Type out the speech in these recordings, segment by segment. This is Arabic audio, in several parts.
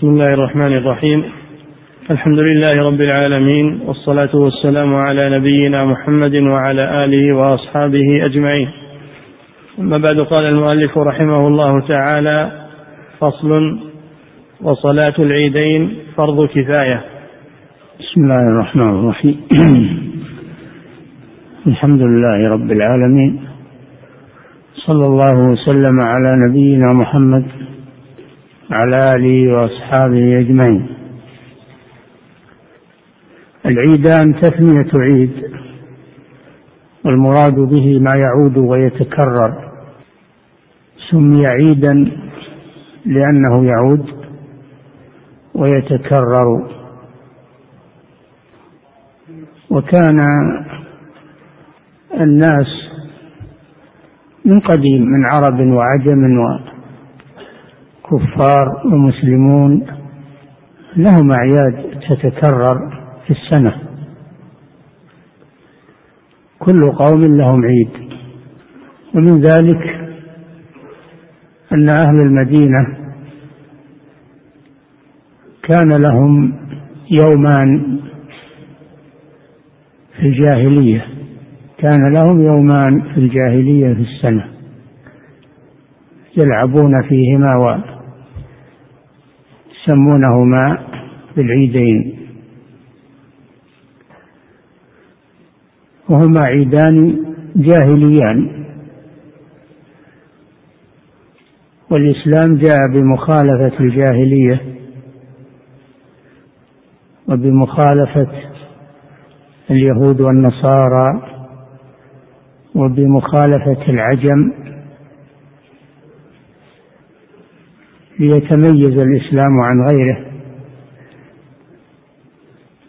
بسم الله الرحمن الرحيم. الحمد لله رب العالمين والصلاة والسلام على نبينا محمد وعلى آله وأصحابه أجمعين. أما بعد قال المؤلف رحمه الله تعالى فصل وصلاة العيدين فرض كفاية. بسم الله الرحمن الرحيم. الحمد لله رب العالمين. صلى الله وسلم على نبينا محمد وعلى آله وأصحابه أجمعين. العيدان تثنية عيد والمراد به ما يعود ويتكرر. سمي عيدا لأنه يعود ويتكرر. وكان الناس من قديم من عرب وعجم وكفار ومسلمون لهم أعياد تتكرر في السنة. كل قوم لهم عيد. ومن ذلك أن أهل المدينة كان لهم يومان في الجاهلية. كان لهم يومان في الجاهلية في السنة. يلعبون فيهما ويسمونهما بالعيدين. وهما عيدان جاهليان. والإسلام جاء بمخالفة الجاهلية وبمخالفة اليهود والنصارى وبمخالفة العجم ليتميز الإسلام عن غيره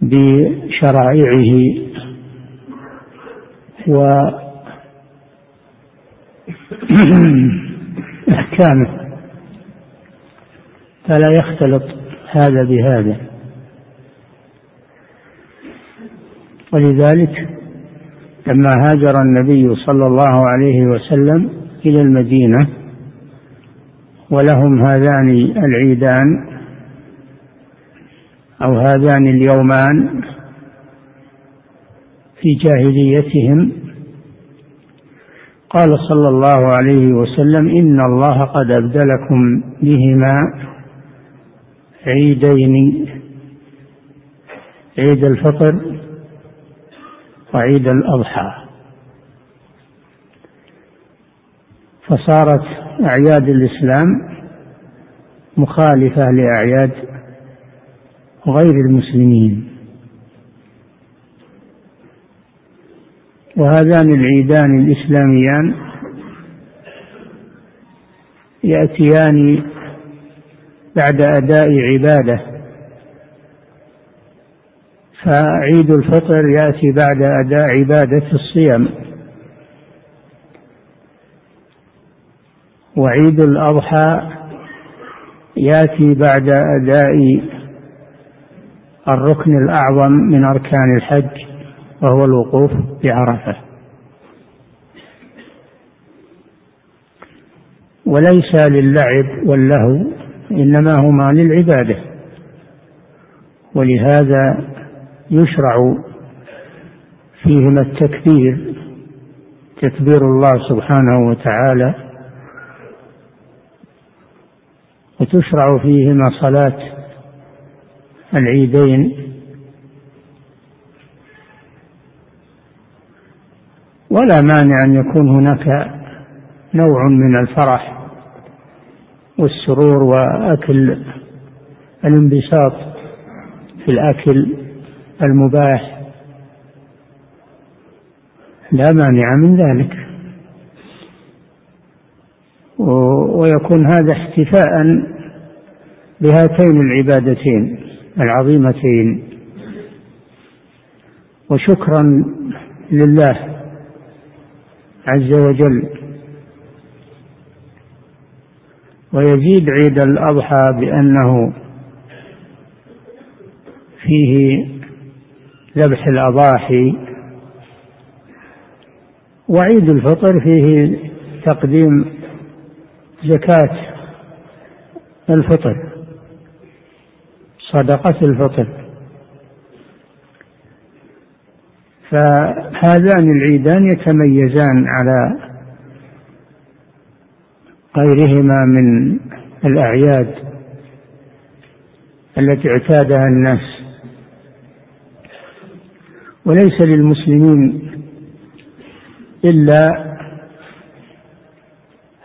بشرائعه وأحكامه فلا يختلط هذا بهذا. ولذلك لما هاجر النبي صلى الله عليه وسلم إلى المدينة ولهم هذان العيدان أو هذان اليومان في جاهليتهم. قال صلى الله عليه وسلم إن الله قد أبدلكم بهما عيدين عيد الفطر وعيد الأضحى. فصارت أعياد الإسلام مخالفة لأعياد غير المسلمين. وهذان العيدان الإسلاميان يأتيان بعد أداء عبادة. فعيد الفطر يأتي بعد أداء عبادة الصيام. وعيد الأضحى يأتي بعد أداء الركن الأعظم من أركان الحج وهو الوقوف بعرفة وليس للعب واللهو إنما هما للعبادة. ولهذا يشرع فيهما التكبير تكبير الله سبحانه وتعالى وتشرع فيهما صلاة العيدين. ولا مانع أن يكون هناك نوع من الفرح والسرور وأكل الانبساط في الأكل المباح. لا مانع من ذلك. ويكون هذا احتفاء بهاتين العبادتين العظيمتين. وشكرا لله عز وجل. ويزيد عيد الأضحى بأنه فيه ذبح الأضاحي. وعيد الفطر فيه تقديم زكاة الفطر صدقة الفطر. فهذان العيدان يتميزان على غيرهما من الأعياد التي اعتادها الناس. وليس للمسلمين إلا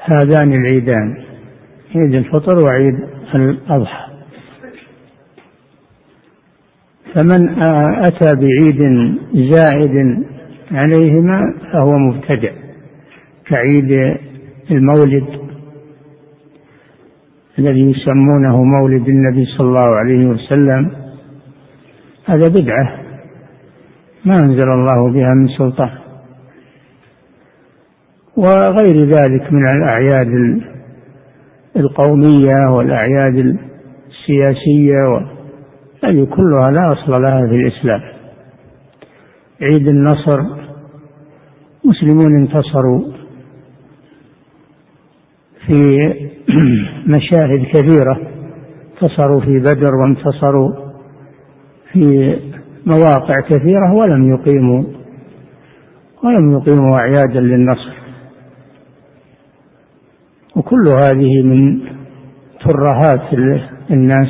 هذان العيدان عيد الفطر وعيد الأضحى. فمن أتى بعيد زائد عليهما فهو مبتدع كعيد المولد الذي يسمونه مولد النبي صلى الله عليه وسلم. هذا بدعة ما أنزل الله بها من سلطان. وغير ذلك من الأعياد القومية والأعياد السياسية هذه كلها لا أصل لها في الإسلام. عيد النصر مسلمون انتصروا في مشاهد كثيرة. انتصروا في بدر وانتصروا في مواقع كثيرة ولم يقيموا ولم يقيموا أعيادا للنصر. وكل هذه من ترهات الناس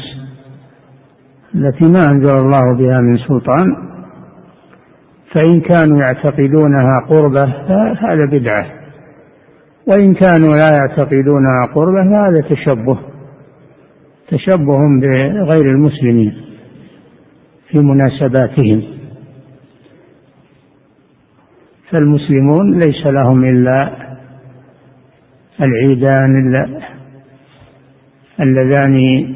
التي ما أنزل الله بها من سلطان فإن كانوا يعتقدونها قربة فهذا بدعة وإن كانوا لا يعتقدونها قربة فهذا تشبه تشبه بغير المسلمين في مناسباتهم. فالمسلمون ليس لهم إلا العيدان اللذان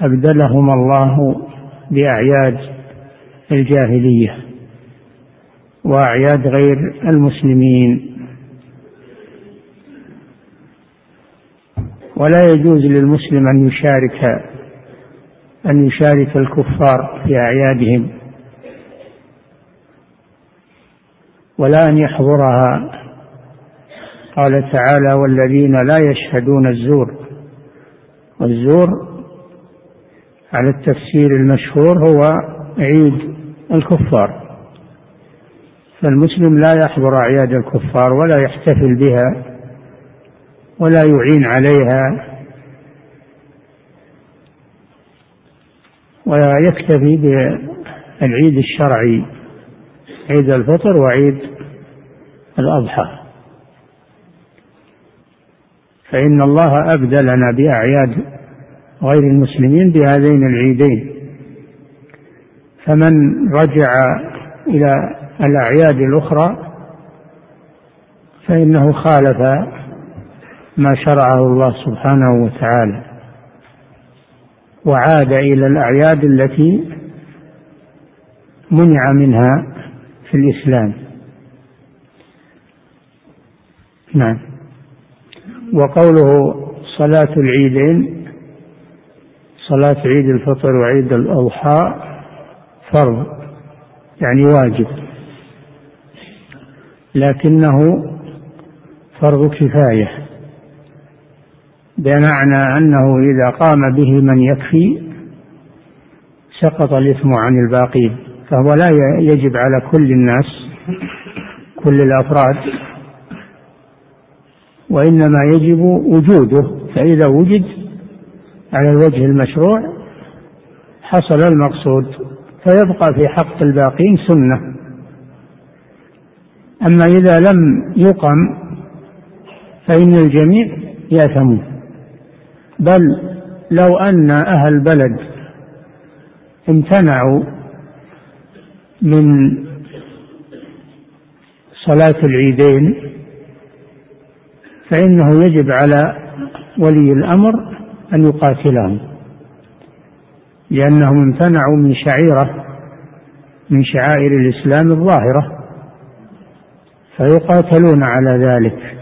أبدلهما الله بأعياد الجاهلية وأعياد غير المسلمين. ولا يجوز للمسلم أن يشارك أن يشارك الكفار في أعيادهم ولا أن يحضرها. قال تعالى والذين لا يشهدون الزور. والزور على التفسير المشهور هو عيد الكفار. فالمسلم لا يحضر أعياد الكفار ولا يحتفل بها ولا يعين عليها ويكتفي بالعيد الشرعي عيد الفطر وعيد الأضحى. فإن الله أبدلنا بأعياد غير المسلمين بهذين العيدين. فمن رجع إلى الأعياد الأخرى فإنه خالف ما شرعه الله سبحانه وتعالى وعاد إلى الأعياد التي منع منها في الإسلام. نعم. وقوله صلاة العيدين صلاة عيد الفطر وعيد الأضحى فرض يعني واجب. لكنه فرض كفاية بمعنى أنه إذا قام به من يكفي سقط الإثم عن الباقين فهو لا يجب على كل الناس كل الأفراد وإنما يجب وجوده فإذا وجد على الوجه المشروع حصل المقصود فيبقى في حق الباقين سنة. أما إذا لم يقم فإن الجميع يأثمون بل لو أن أهل البلد امتنعوا من صلاة العيدين فإنه يجب على ولي الأمر أن يقاتلهم لأنهم امتنعوا من شعيرة من شعائر الإسلام الظاهرة فيقاتلون على ذلك.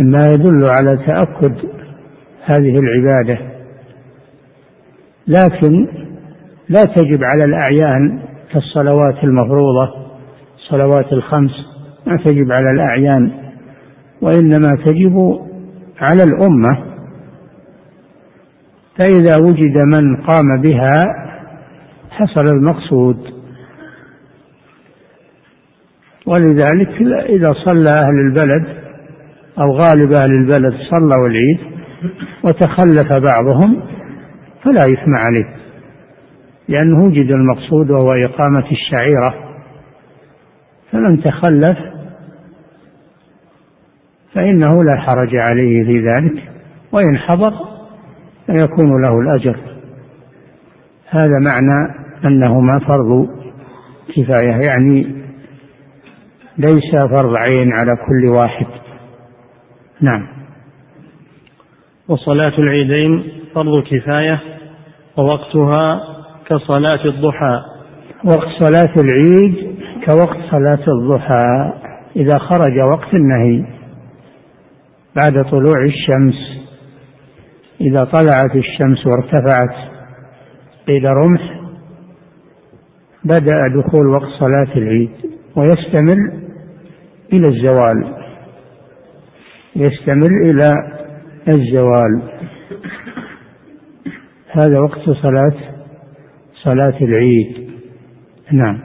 مما يدل على تأكد هذه العبادة. لكن لا تجب على الأعيان كالصلوات المفروضة صلوات الخمس ما تجب على الأعيان وإنما تجب على الأمة. فإذا وجد من قام بها حصل المقصود. ولذلك إذا صلى أهل البلد أو غالب أهل البلد صلوا العيد وتخلف بعضهم فلا إثم عليه لأنه وجد المقصود وهو إقامة الشعيرة. فمن تخلف فإنه لا حرج عليه في ذلك وإن حضر فيكون له الأجر. هذا معنى أنهما فرض كفاية يعني ليس فرض عين على كل واحد. نعم. وصلاة العيدين فرض كفاية ووقتها كصلاة الضحى. وقت صلاة العيد كوقت صلاة الضحى. إذا خرج وقت النهي. بعد طلوع الشمس. إذا طلعت الشمس وارتفعت قيل رمح بدأ دخول وقت صلاة العيد ويستمر إلى الزوال. يستمر إلى الزوال. هذا وقت صلاة صلاة العيد. نعم.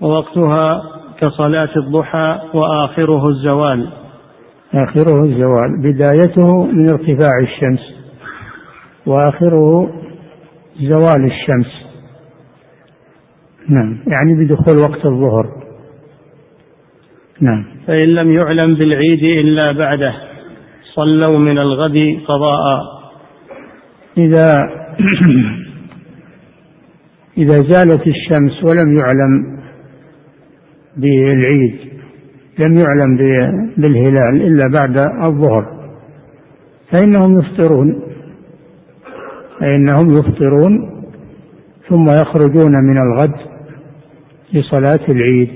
ووقتها كصلاة الضحى وآخره الزوال. آخره الزوال. بدايته من ارتفاع الشمس وآخره زوال الشمس. نعم. يعني بدخول وقت الظهر. نعم. فإن لم يعلم بالعيد إلا بعده صلوا من الغد قضاء. إذا إذا زالت الشمس ولم يعلم بالعيد لم يعلم بالهلال إلا بعد الظهر. فإنهم يفطرون. فإنهم يفطرون ثم يخرجون من الغد لصلاة العيد.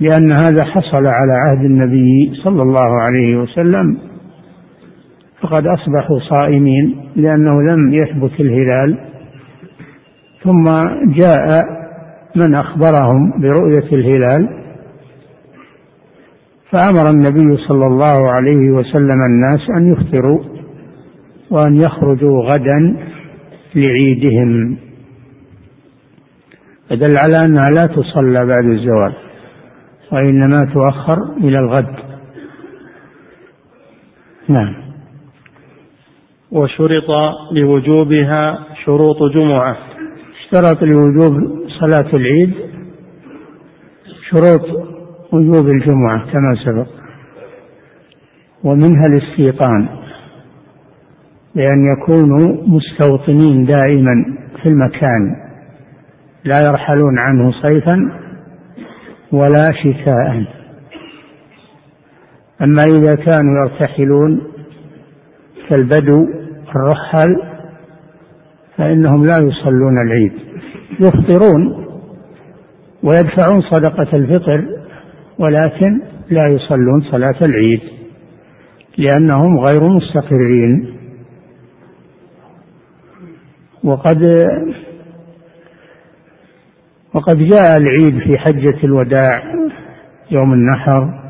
لأن هذا حصل على عهد النبي صلى الله عليه وسلم. فقد أصبحوا صائمين لأنه لم يثبت الهلال. ثم جاء من أخبرهم برؤية الهلال. فأمر النبي صلى الله عليه وسلم الناس أن يفطروا وأن يخرجوا غدا لعيدهم. فدل على أنها لا تصلى بعد الزوال وإنما تؤخر إلى الغد. نعم. وشرط لوجوبها شروط جمعة. اشترط لوجوب صلاة العيد شروط وجوب الجمعة كما سبق. ومنها الاستيطان بأن يكونوا مستوطنين دائما في المكان لا يرحلون عنه صيفا ولا شتاء أما إذا كانوا يرتحلون كالبدو الرحل فإنهم لا يصلون العيد. يفطرون ويدفعون صدقة الفطر ولكن لا يصلون صلاة العيد لأنهم غير مستقرين. وقد وقد جاء العيد في حجة الوداع يوم النحر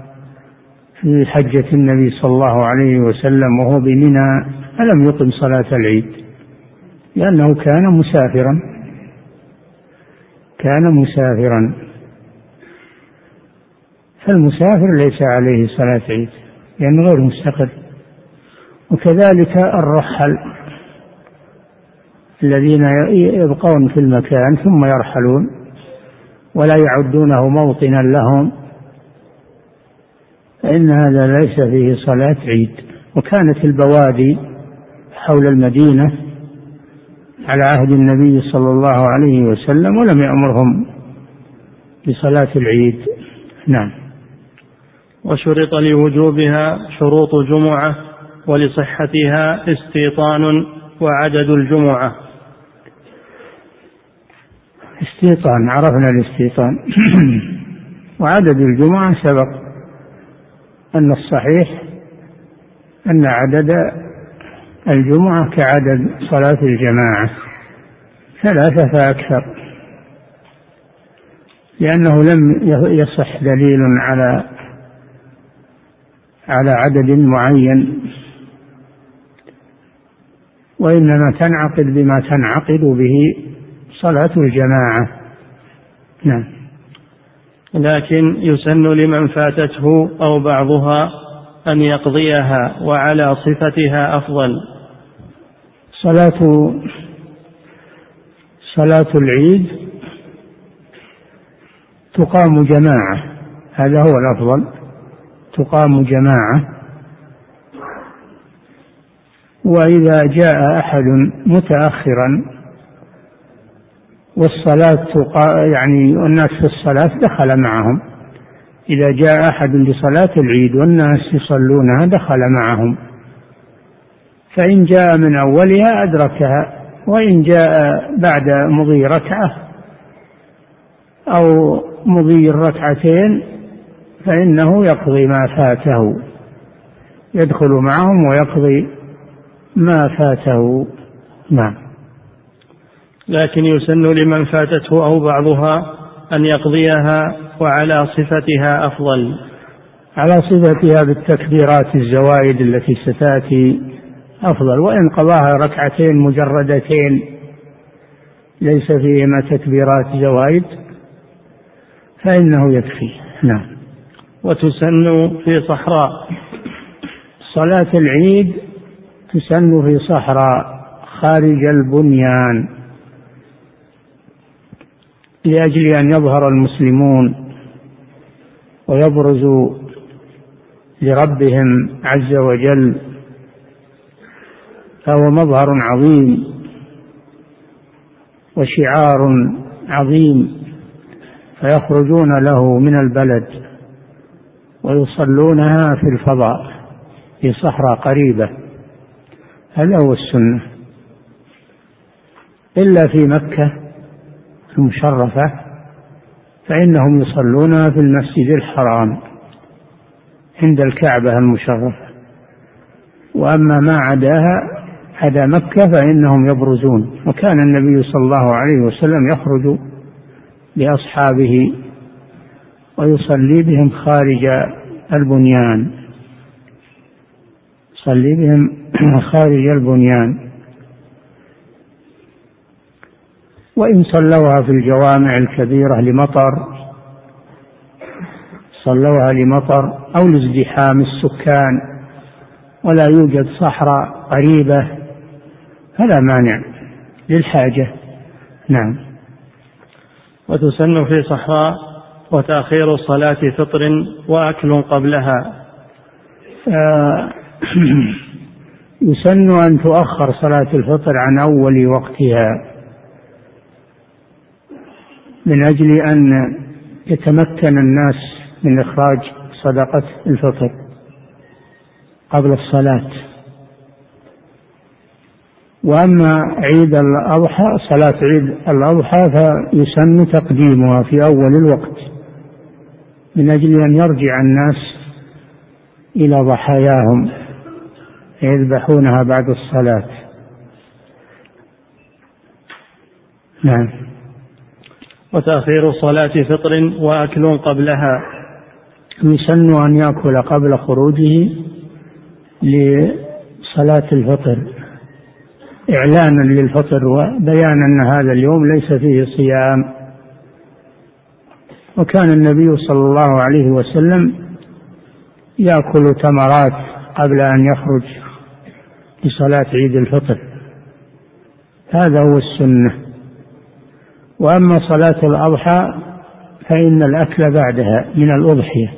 في حجة النبي صلى الله عليه وسلم وهو بمنى فلم يقم صلاة العيد؟ لأنه كان مسافرا. كان مسافرا. فالمسافر ليس عليه صلاة عيد لأنه غير مستقر. وكذلك الرحل الذين يبقون في المكان ثم يرحلون ولا يعدونه موطنا لهم فإن هذا ليس فيه صلاة عيد. وكانت البوادي حول المدينة على عهد النبي صلى الله عليه وسلم ولم يأمرهم بصلاة العيد. نعم. وشرط لوجوبها شروط جمعة ولصحتها استيطان وعدد الجمعة. استيطان عرفنا الاستيطان. وعدد الجمعة سبق. أن الصحيح أن عدد الجمعة كعدد صلاة الجماعة. ثلاثة فأكثر. لأنه لم يصح دليل على على عدد معين. وإنما تنعقد بما تنعقد به صلاة الجماعة. نعم. لكن يسن لمن فاتته أو بعضها أن يقضيها وعلى صفتها أفضل. صلاة صلاة العيد تقام جماعة. هذا هو الأفضل. تقام جماعة وإذا جاء أحد متأخرا والصلاة يعني الناس في الصلاة دخل معهم. إذا جاء أحد لصلاة العيد والناس يصلونها دخل معهم. فإن جاء من أولها أدركها وإن جاء بعد مضي ركعة أو مضي الركعتين فإنه يقضي ما فاته. يدخل معهم ويقضي ما فاته. نعم. لكن يسن لمن فاتته أو بعضها أن يقضيها وعلى صفتها أفضل. على صفتها بالتكبيرات الزوائد التي ستأتي أفضل. وإن قضاها ركعتين مجردتين ليس فيهما تكبيرات زوائد فإنه يكفي. نعم. وتسن في صحراء. صلاة العيد تسن في صحراء خارج البنيان لأجل أن يظهر المسلمون ويبرزوا لربهم عز وجل. فهو مظهر عظيم وشعار عظيم فيخرجون له من البلد. ويصلونها في الفضاء في صحراء قريبة. هذا هو السنة. إلا في مكة المشرفة فإنهم يصلونها في المسجد الحرام عند الكعبة المشرفة. وأما ما عداها عدا مكة فإنهم يبرزون. وكان النبي صلى الله عليه وسلم يخرج بأصحابه ويصلي بهم خارج البنيان. يصلي بهم خارج البنيان. وإن صلوها في الجوامع الكبيرة لمطر صلوها لمطر أو لازدحام السكان ولا يوجد صحراء قريبة فلا مانع للحاجة. نعم. وتسن في صحراء وتأخير صلاة فطر وأكل قبلها. آه يسن أن تؤخر صلاة الفطر عن أول وقتها من أجل أن يتمكن الناس من إخراج صدقة الفطر قبل الصلاة. وأما عيد الأضحى صلاة عيد الأضحى فيسن تقديمها في أول الوقت. من أجل أن يرجع الناس إلى ضحاياهم يذبحونها بعد الصلاة. نعم. وتأخير صلاة فطر وأكل قبلها. يسن أن يأكل قبل خروجه لصلاة الفطر. إعلانا للفطر وبيانا أن هذا اليوم ليس فيه صيام. وكان النبي صلى الله عليه وسلم يأكل تمرات قبل أن يخرج لصلاة عيد الفطر. هذا هو السنة. وأما صلاة الأضحى فإن الأكل بعدها من الأضحية.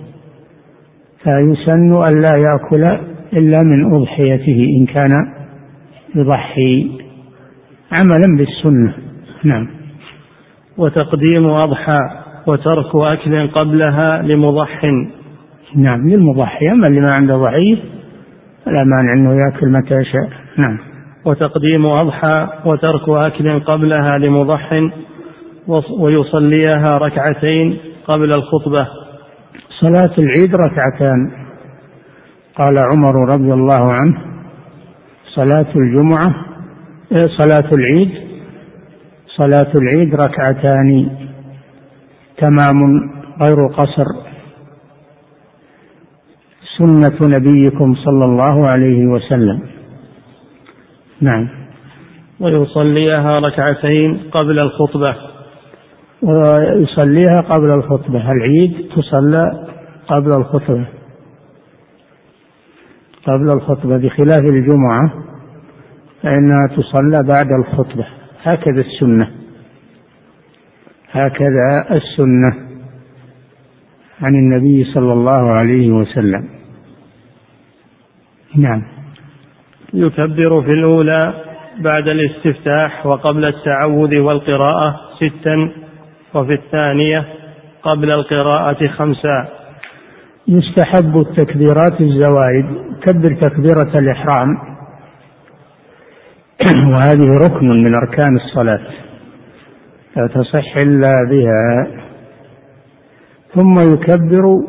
فيسن أن لا يأكل إلا من أضحيته إن كان يضحي. عملا بالسنة. نعم. وتقديم أضحى وترك أكل قبلها لمضح. نعم للمضحي. أما اللي ما عنده ضعيف فلا مانع أنه يأكل متى شاء نعم. وتقديم أضحى وترك أكل قبلها لمضح ويصليها ركعتين قبل الخطبة. صلاة العيد ركعتان. قال عمر رضي الله عنه صلاة الجمعة إيه، صلاة العيد صلاة العيد ركعتان. تمام غير قصر. سنة نبيكم صلى الله عليه وسلم. نعم. ويصليها ركعتين قبل الخطبة. ويصليها قبل الخطبة. العيد تصلى قبل الخطبة. قبل الخطبة بخلاف الجمعة فإنها تصلى بعد الخطبة. هكذا السنة. هكذا السنة عن النبي صلى الله عليه وسلم. نعم. يكبر في الأولى بعد الاستفتاح وقبل التعوذ والقراءة ستا وفي الثانية قبل القراءة خمسا. يستحب التكبيرات الزوائد كبر تكبيرة الإحرام. وهذه ركن من أركان الصلاة. لا تصح إلا بها. ثم يكبر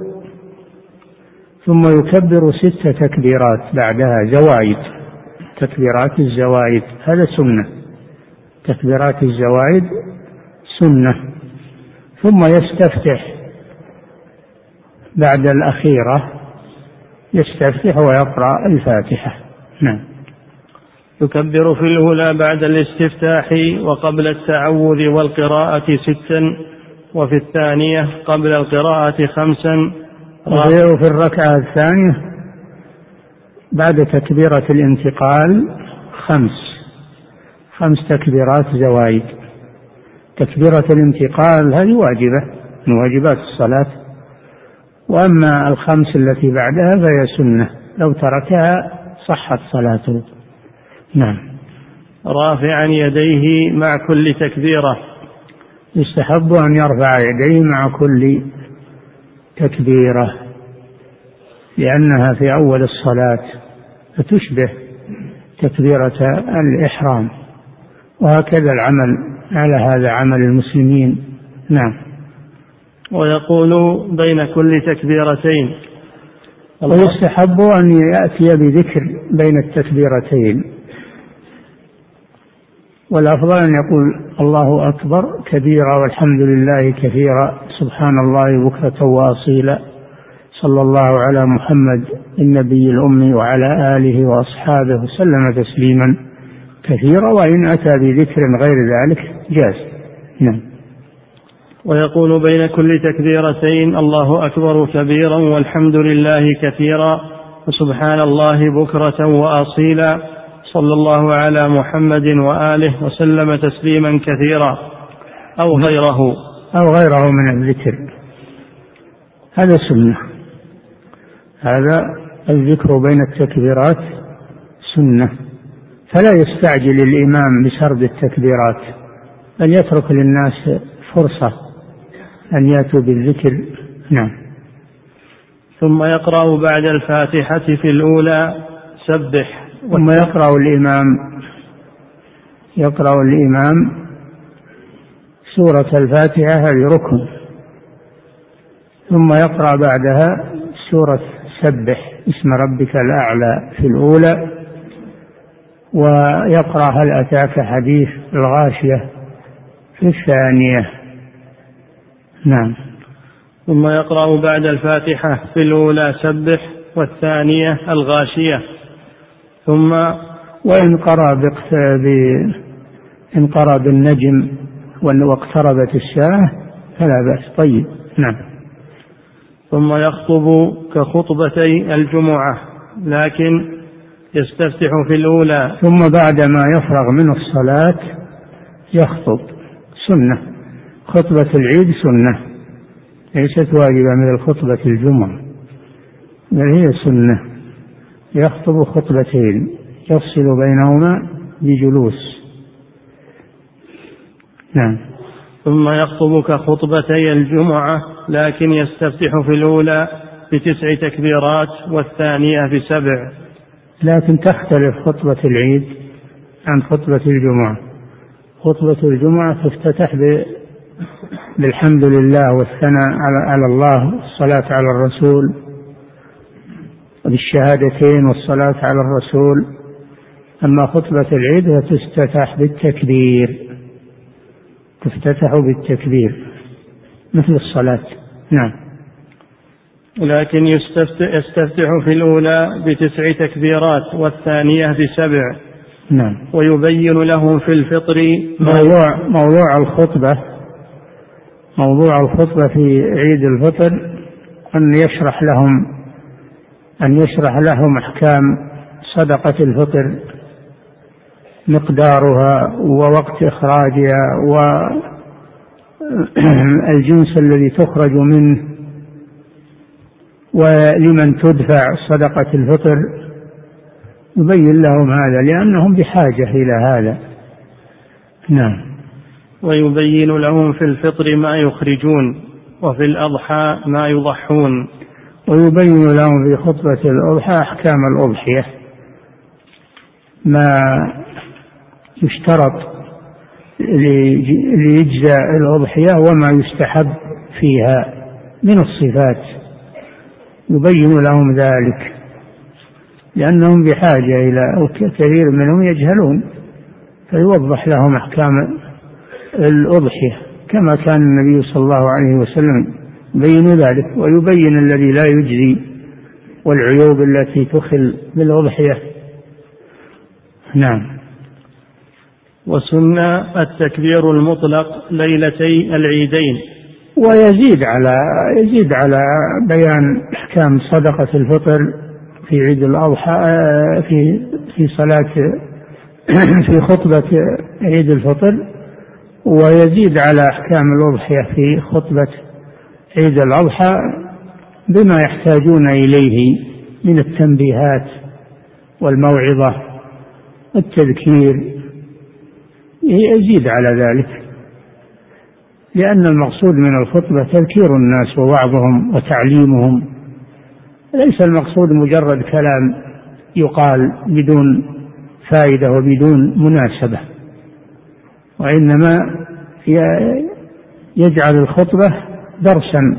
ثم يكبر ست تكبيرات بعدها زوائد تكبيرات الزوائد هذا سنة. تكبيرات الزوائد سنة. ثم يستفتح بعد الأخيرة يستفتح ويقرأ الفاتحة. نعم. يكبر في الأولى بعد الاستفتاح وقبل التعوذ والقراءة ستا وفي الثانية قبل القراءة خمسا. وفي الركعة الثانية بعد تكبيرة الانتقال خمس. خمس تكبيرات زوايد. تكبيرة الانتقال هذه واجبة من واجبات الصلاة. وأما الخمس التي بعدها فهي سنة. لو تركها صحت صلاته. نعم. رافعا يديه مع كل تكبيرة. يستحب أن يرفع يديه مع كل تكبيرة لأنها في أول الصلاة فتشبه تكبيرة الإحرام. وهكذا العمل على هذا عمل المسلمين. نعم. ويقول بين كل تكبيرتين. ويستحب أن يأتي بذكر بين التكبيرتين. والأفضل أن يقول الله أكبر كبيرا والحمد لله كثيرا سبحان الله بكرة وأصيلا. صلى الله على محمد النبي الأمي وعلى آله وأصحابه وسلم تسليما كثيرا وإن أتى بذكر غير ذلك جاز. نعم. ويقول بين كل تكبيرتين الله أكبر كبيرا والحمد لله كثيرا وسبحان الله بكرة وأصيلا. صلى الله على محمد وآله وسلم تسليما كثيرا أو غيره. أو غيره من الذكر. هذا سنة. هذا الذكر بين التكبيرات سنة. فلا يستعجل الإمام بسرد التكبيرات. بل يترك للناس فرصة أن يأتوا بالذكر. نعم. ثم يقرأ بعد الفاتحة في الأولى سبح. ثم يقرأ الإمام يقرأ الإمام سورة الفاتحة هذه ركن ثم يقرأ بعدها سورة سبح اسم ربك الأعلى في الأولى ويقرأ هل أتاك حديث الغاشية في الثانية. نعم. ثم يقرأ بعد الفاتحة في الأولى سبح والثانية الغاشية. ثم وإن قرأ. إن قرأ بالنجم واقتربت الساعة فلا بأس. طيب نعم. ثم يخطب كخطبتي الجمعة لكن يستفتح في الأولى. ثم بعدما يفرغ من الصلاة يخطب. سنة. خطبة العيد سنة. ليست واجبة من الخطبة الجمعة بل هي سنة. يخطب خطبتين يفصل بينهما بجلوس. نعم. ثم يخطب كخطبتي الجمعة لكن يستفتح في الأولى بتسع تكبيرات والثانية بسبع. لكن تختلف خطبة العيد عن خطبة الجمعة. خطبة الجمعة تفتتح بالحمد لله والثناء على الله والصلاة على الرسول. بالشهادتين والصلاة على الرسول. أما خطبة العيد فتفتتح بالتكبير. تفتتح بالتكبير. مثل الصلاة. نعم. لكن يستفتح في الأولى بتسع تكبيرات والثانية بسبع. نعم. ويبين لهم في الفطر موضوع موضوع الخطبة موضوع الخطبة في عيد الفطر أن يشرح لهم أن يشرح لهم أحكام صدقة الفطر مقدارها ووقت إخراجها والجنس الذي تخرج منه ولمن تدفع صدقة الفطر يبين لهم هذا لأنهم بحاجة إلى هذا. نعم. ويبين لهم في الفطر ما يخرجون وفي الأضحى ما يضحون. ويبين لهم في خطبة الأضحى أحكام الأضحية ما يشترط ليجزى الأضحية وما يستحب فيها من الصفات. يبين لهم ذلك لأنهم بحاجة إلى كثير منهم يجهلون فيوضح لهم أحكام الأضحية كما كان النبي صلى الله عليه وسلم يبين ذلك ويبين الذي لا يجزي والعيوب التي تخل بالأضحية. نعم. وسن التكبير المطلق ليلتي العيدين. ويزيد على يزيد على بيان إحكام صدقة الفطر في عيد الأضحى في في صلاة في خطبة عيد الفطر ويزيد على إحكام الأضحية في خطبة عيد الأضحى بما يحتاجون إليه من التنبيهات والموعظة والتذكير. يزيد على ذلك لأن المقصود من الخطبة تذكير الناس ووعظهم وتعليمهم. ليس المقصود مجرد كلام يقال بدون فائدة وبدون مناسبة وإنما يجعل الخطبة درسا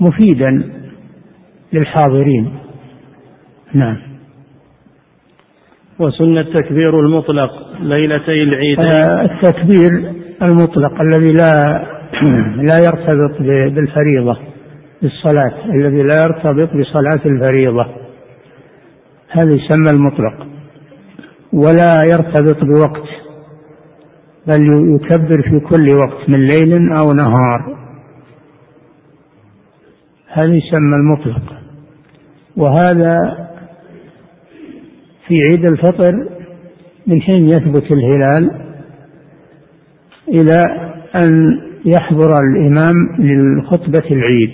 مفيدا للحاضرين. نعم. وسن التكبير المطلق ليلتي العيدين آه، التكبير المطلق الذي لا لا يرتبط بالفريضة بالصلاة الذي لا يرتبط بصلاة الفريضة. هذا يسمى المطلق. ولا يرتبط بوقت بل يكبر في كل وقت من ليل أو نهار. هذا يسمى المطلق. وهذا في عيد الفطر من حين يثبت الهلال إلى أن يحضر الإمام للخطبة العيد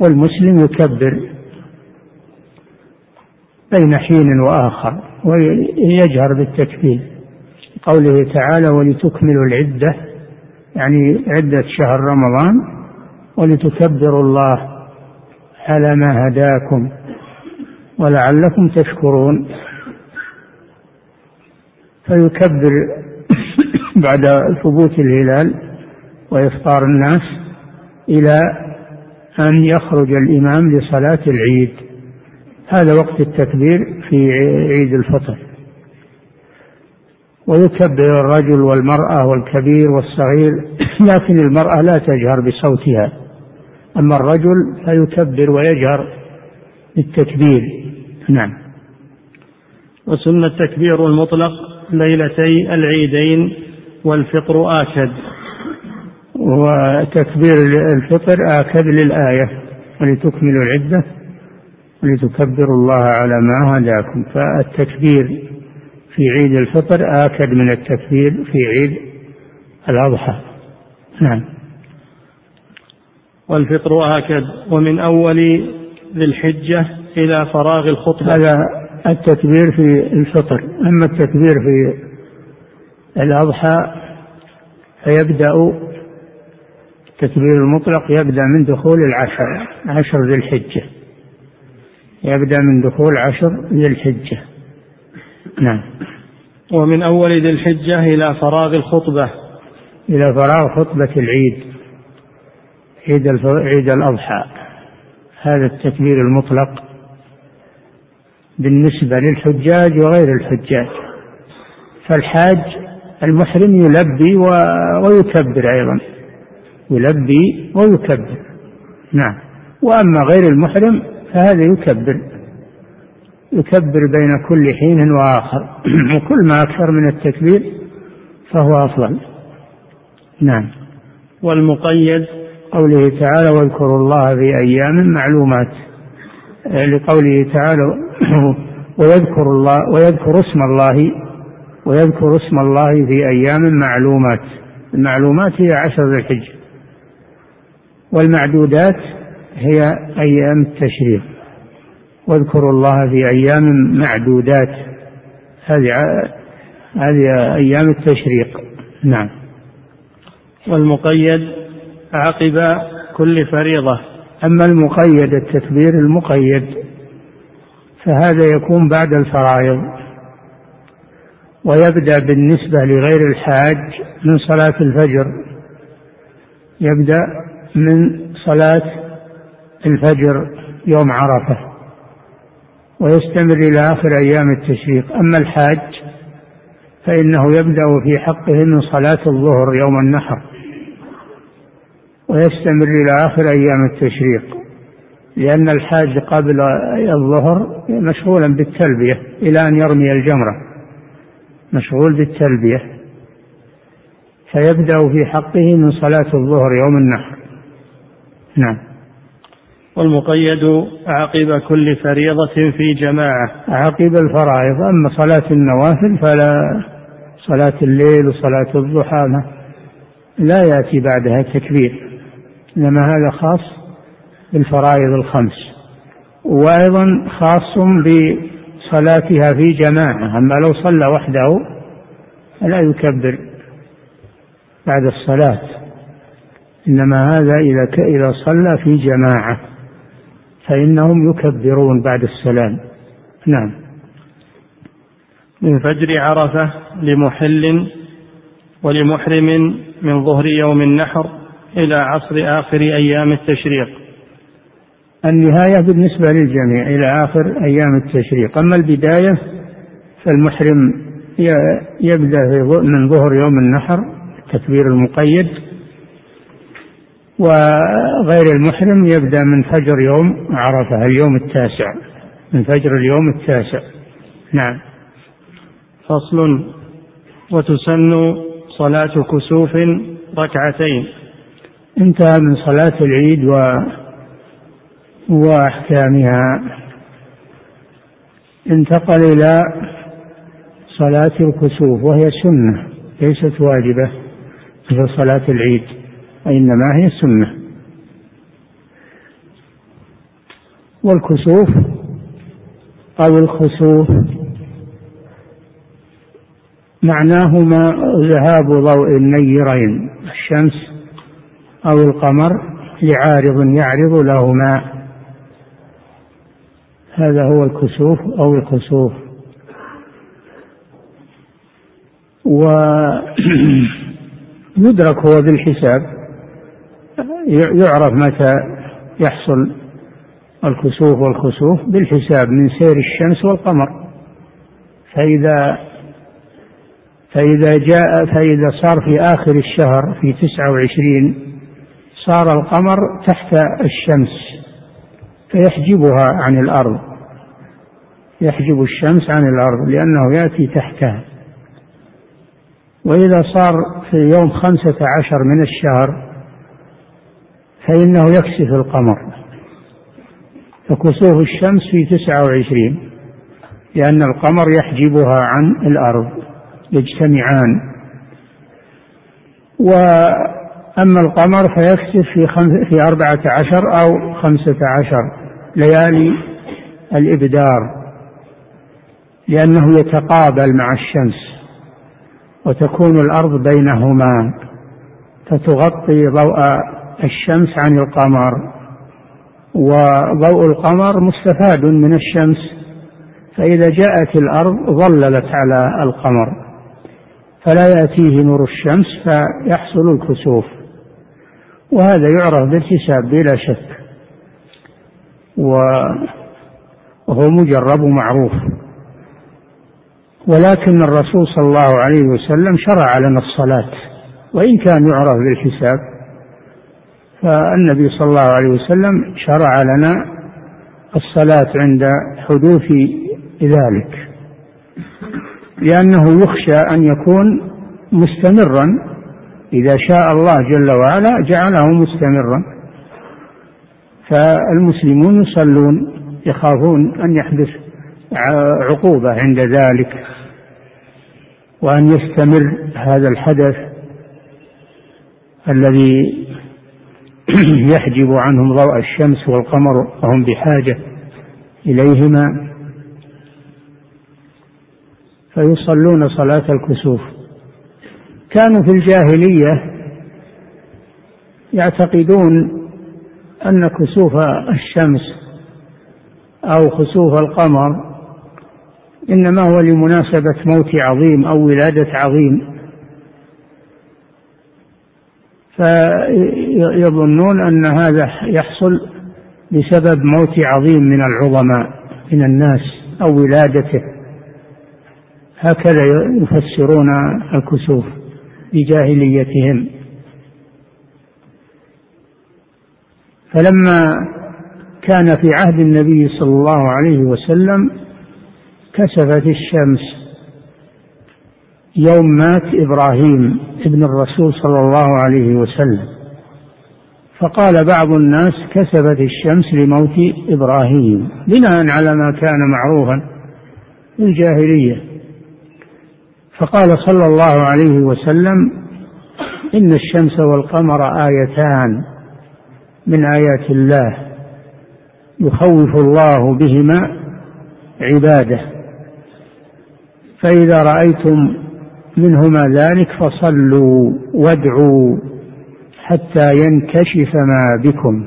والمسلم يكبر بين حين وآخر ويجهر بالتكبير. قوله تعالى ولتكملوا العدة يعني عدة شهر رمضان ولتكبروا الله على ما هداكم ولعلكم تشكرون. فيكبر بعد ثبوت الهلال وإفطار الناس إلى أن يخرج الإمام لصلاة العيد. هذا وقت التكبير في عيد الفطر. ويكبر الرجل والمرأة والكبير والصغير لكن المرأة لا تجهر بصوتها. أما الرجل فيكبر ويجهر بالتكبير نعم. وسن التكبير المطلق ليلتي العيدين والفطر آكد. وتكبير الفطر آكد للآية ولتكملوا العدة ولتكبروا الله على ما هداكم. فالتكبير في عيد الفطر آكد من التكبير في عيد الأضحى. نعم. والفطر آكد. ومن أول ذي الحجة إلى فراغ الخطبة. هذا التكبير في الفطر. أما التكبير في الأضحى فيبدأ التكبير المطلق يبدأ من دخول العشر عشر ذي الحجة. يبدأ من دخول عشر ذي الحجة. نعم. ومن أول ذي الحجة إلى فراغ الخطبة. إلى فراغ خطبة العيد. عيد عيد الأضحى. هذا التكبير المطلق بالنسبة للحجاج وغير الحجاج. فالحاج المحرم يلبي ويكبر أيضا. يلبي ويكبر. نعم. وأما غير المحرم فهذا يكبر. يكبر بين كل حين وآخر. وكل ما أكثر من التكبير فهو أفضل. نعم. والمقيد قوله تعالى واذكروا الله في أيام معلومات. لقوله تعالى ويذكر الله ويذكر اسم الله ويذكر اسم الله في أيام معلومات. المعلومات هي عشر ذي الحجة. والمعدودات هي أيام التشريق. واذكروا الله في أيام معدودات. هذه هذه أيام التشريق. نعم. والمقيد عقب كل فريضة. أما المقيد التكبير المقيد فهذا يكون بعد الفرائض. ويبدأ بالنسبة لغير الحاج من صلاة الفجر. يبدأ من صلاة الفجر يوم عرفة. ويستمر إلى آخر أيام التشريق. أما الحاج فإنه يبدأ في حقه من صلاة الظهر يوم النحر. ويستمر إلى آخر أيام التشريق لأن الحاج قبل الظهر مشغولا بالتلبية إلى أن يرمي الجمرة مشغول بالتلبية فيبدأ في حقه من صلاة الظهر يوم النحر. نعم. والمقيد عقب كل فريضة في جماعة. عقب الفرائض أما صلاة النوافل فلا صلاة الليل وصلاة الضحى لا يأتي بعدها تكبير. إنما هذا خاص بالفرائض الخمس. وأيضا خاص بصلاتها في جماعة. أما لو صلى وحده فلا يكبر بعد الصلاة. إنما هذا إذا إذا صلى في جماعة. فإنهم يكبرون بعد السلام. نعم. من فجر عرفة لمحل ولمحرم من ظهر يوم النحر. إلى عصر آخر أيام التشريق. النهاية بالنسبة للجميع إلى آخر أيام التشريق. أما البداية فالمحرم يبدأ من ظهر يوم النحر التكبير المقيد وغير المحرم يبدأ من فجر يوم عرفة اليوم التاسع من فجر اليوم التاسع. نعم. فصل وتسن صلاة كسوف ركعتين. انتهى من صلاة العيد و وأحكامها. انتقل إلى صلاة الكسوف وهي سنة ليست واجبة مثل صلاة العيد وإنما هي سنة. والكسوف أو الخسوف معناهما ذهاب ضوء النيرين الشمس أو القمر لعارض يعرض لهما. هذا هو الكسوف أو الخسوف. ويدرك هو بالحساب. يعرف متى يحصل الكسوف والخسوف بالحساب من سير الشمس والقمر. فإذا فإذا جاء فإذا صار في آخر الشهر في تسعة وعشرين صار القمر تحت الشمس فيحجبها عن الأرض يحجب الشمس عن الأرض لأنه يأتي تحتها. وإذا صار في يوم خمسة عشر من الشهر فإنه يكسف القمر. فكسوف الشمس في تسعة وعشرين لأن القمر يحجبها عن الأرض يجتمعان. وأما القمر فيكسف في, خمس في أربعة عشر أو خمسة عشر ليالي الإبدار لأنه يتقابل مع الشمس وتكون الأرض بينهما فتغطي ضوء الشمس عن القمر وضوء القمر مستفاد من الشمس فإذا جاءت الأرض ظللت على القمر فلا يأتيه نور الشمس فيحصل الكسوف. وهذا يعرف بالحساب بلا شك. وهو مجرب ومعروف. ولكن الرسول صلى الله عليه وسلم شرع لنا الصلاة. وإن كان يعرف بالحساب فالنبي صلى الله عليه وسلم شرع لنا الصلاة عند حدوث ذلك. لأنه يخشى أن يكون مستمرا إذا شاء الله جل وعلا جعله مستمرا. فالمسلمون يصلون يخافون أن يحدث عقوبة عند ذلك وأن يستمر هذا الحدث الذي يحجب عنهم ضوء الشمس والقمر وهم بحاجة إليهما. فيصلون صلاة الكسوف. كانوا في الجاهلية يعتقدون أن كسوف الشمس أو خسوف القمر إنما هو لمناسبة موت عظيم أو ولادة عظيم. فيظنون أن هذا يحصل بسبب موت عظيم من العظماء من الناس أو ولادته. هكذا يفسرون الكسوف. بجاهليتهم فلما كان في عهد النبي صلى الله عليه وسلم كسفت الشمس. يوم مات إبراهيم ابن الرسول صلى الله عليه وسلم. فقال بعض الناس كسبت الشمس لموت إبراهيم. بناء على ما كان معروفا في الجاهلية. فقال صلى الله عليه وسلم إن الشمس والقمر آيتان من آيات الله يخوف الله بهما عباده. فإذا رأيتم منهما ذلك فصلوا وادعوا حتى ينكشف ما بكم.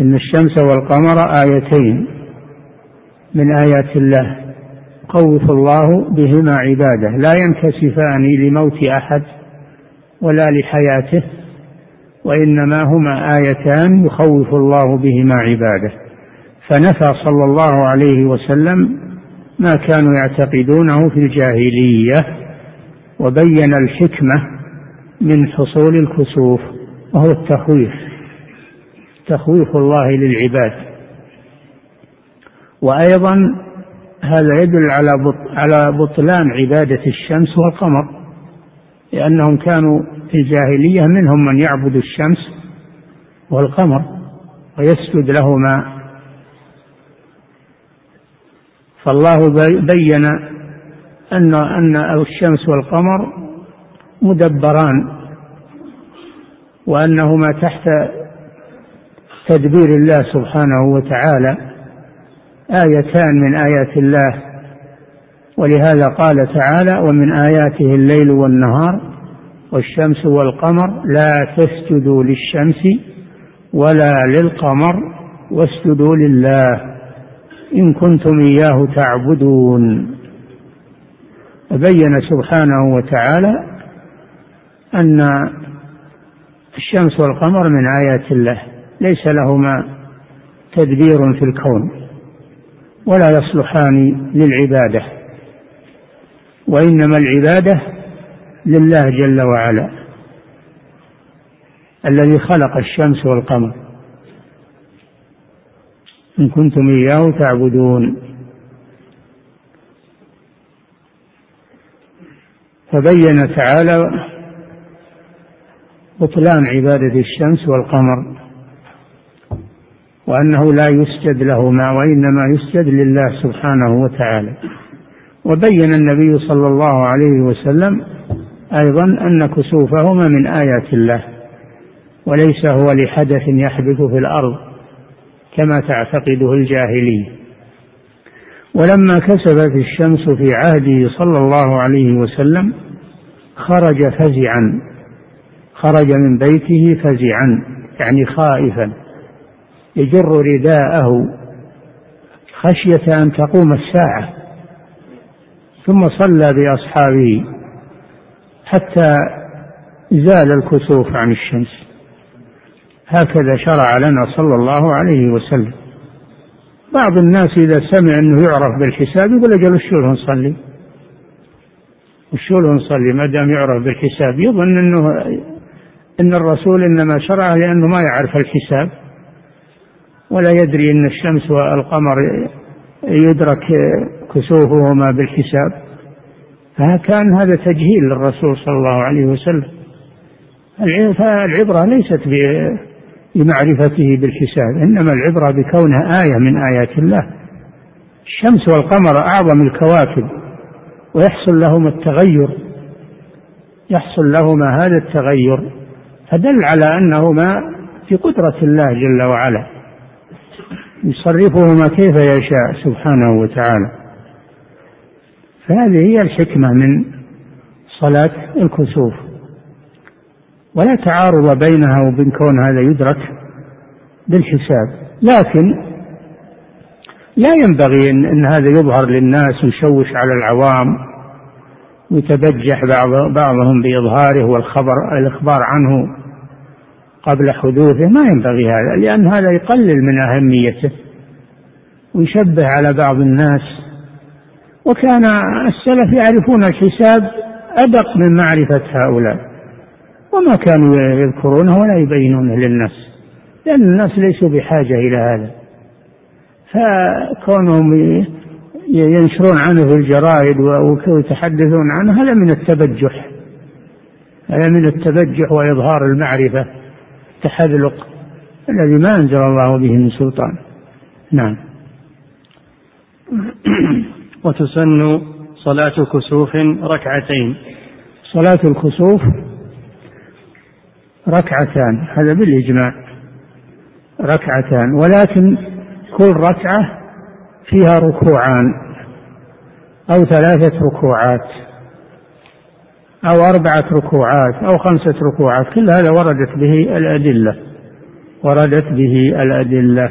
إن الشمس والقمر آيتين من آيات الله. خوف الله بهما عباده لا ينكسفان لموت أحد ولا لحياته وإنما هما آيتان يخوف الله بهما عباده. فنفى صلى الله عليه وسلم ما كانوا يعتقدونه في الجاهلية وبين الحكمة من حصول الكسوف وهو التخويف تخويف الله للعباد. وأيضا هذا يدل على على بطلان عبادة الشمس والقمر لأنهم كانوا في الجاهلية منهم من يعبد الشمس والقمر ويسجد لهما. فالله بين أن أن الشمس والقمر مدبران وأنهما تحت تدبير الله سبحانه وتعالى. آيتان من آيات الله. ولهذا قال تعالى ومن آياته الليل والنهار والشمس والقمر لا تسجدوا للشمس ولا للقمر واسجدوا لله إن كنتم إياه تعبدون. وبين سبحانه وتعالى أن الشمس والقمر من آيات الله ليس لهما تدبير في الكون. ولا يصلحان للعبادة وإنما العبادة لله جل وعلا الذي خلق الشمس والقمر. إن كنتم إياه تعبدون. فبين تعالى بطلان عبادة الشمس والقمر. وأنه لا يسجد لهما وإنما يسجد لله سبحانه وتعالى. وبين النبي صلى الله عليه وسلم أيضا أن كسوفهما من آيات الله وليس هو لحدث يحدث في الأرض كما تعتقده الجاهلية. ولما كسبت الشمس في عهده صلى الله عليه وسلم خرج فزعا خرج من بيته فزعا يعني خائفا. يجر رداءه خشية أن تقوم الساعة ثم صلى بأصحابه حتى زال الكسوف عن الشمس. هكذا شرع لنا صلى الله عليه وسلم. بعض الناس إذا سمع أنه يعرف بالحساب يقول أجل له نصلي؟ له نصلي؟ ما دام يعرف بالحساب يظن أنه أن الرسول إنما شرعه لأنه ما يعرف الحساب. ولا يدري أن الشمس والقمر يدرك كسوفهما بالحساب. فكان هذا تجهيل للرسول صلى الله عليه وسلم. فالعبرة ليست بمعرفته بالحساب إنما العبرة بكونها آية من آيات الله. الشمس والقمر أعظم الكواكب ويحصل لهما التغير. يحصل لهما هذا التغير فدل على أنهما في قدرة الله جل وعلا. يصرفهما كيف يشاء سبحانه وتعالى. فهذه هي الحكمة من صلاة الكسوف. ولا تعارض بينها وبين كون هذا يدرك بالحساب. لكن لا ينبغي إن, إن هذا يظهر للناس ويشوش على العوام ويتبجح بعض بعضهم بإظهاره والخبر الإخبار عنه. قبل حدوثه ما ينبغي هذا لأن هذا يقلل من أهميته ويشبه على بعض الناس. وكان السلف يعرفون الحساب أدق من معرفة هؤلاء وما كانوا يذكرونه ولا يبينونه للناس لأن الناس ليسوا بحاجة إلى هذا. فكونهم ينشرون عنه في الجرائد ويتحدثون عنه هذا من التبجح هذا من التبجح وإظهار المعرفة. التحذلق الذي ما أنزل الله به من سلطان. نعم. وتسن صلاة كسوف ركعتين. صلاة الكسوف ركعتان هذا بالإجماع. ركعتان ولكن كل ركعة فيها ركوعان أو ثلاثة ركوعات. أو أربعة ركوعات أو خمسة ركوعات كل هذا وردت به الأدلة وردت به الأدلة.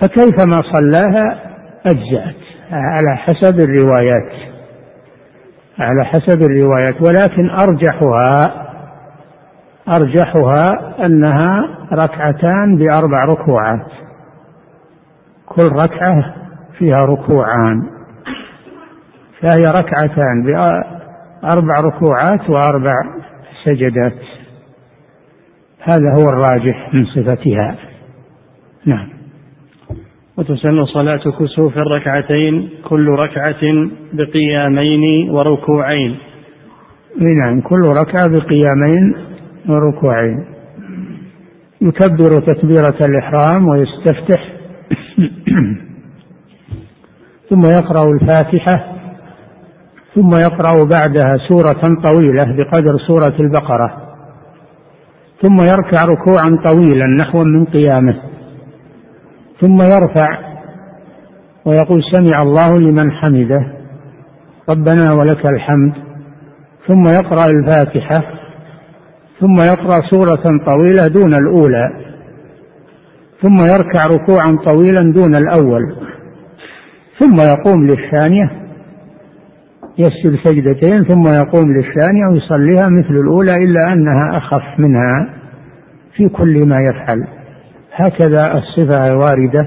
فكيفما صلاها أجزأت على حسب الروايات على حسب الروايات. ولكن أرجحها أرجحها أنها ركعتان بأربع ركوعات. كل ركعة فيها ركوعان فهي ركعتان بأربع ركوعات وأربع سجدات. هذا هو الراجح من صفتها. نعم. وتسن صلاة كسوف الركعتين كل ركعة بقيامين وركوعين. نعم كل ركعة بقيامين وركوعين. يكبر تكبيرة الإحرام ويستفتح. ثم يقرأ الفاتحة ثم يقرأ بعدها سورة طويلة بقدر سورة البقرة. ثم يركع ركوعا طويلا نحو من قيامه. ثم يرفع ويقول سمع الله لمن حمده ربنا ولك الحمد. ثم يقرأ الفاتحة. ثم يقرأ سورة طويلة دون الأولى. ثم يركع ركوعا طويلا دون الأول. ثم يقوم للثانية. يسجد سجدتين ثم يقوم للثانية ويصليها مثل الأولى إلا أنها أخف منها في كل ما يفعل. هكذا الصفة الواردة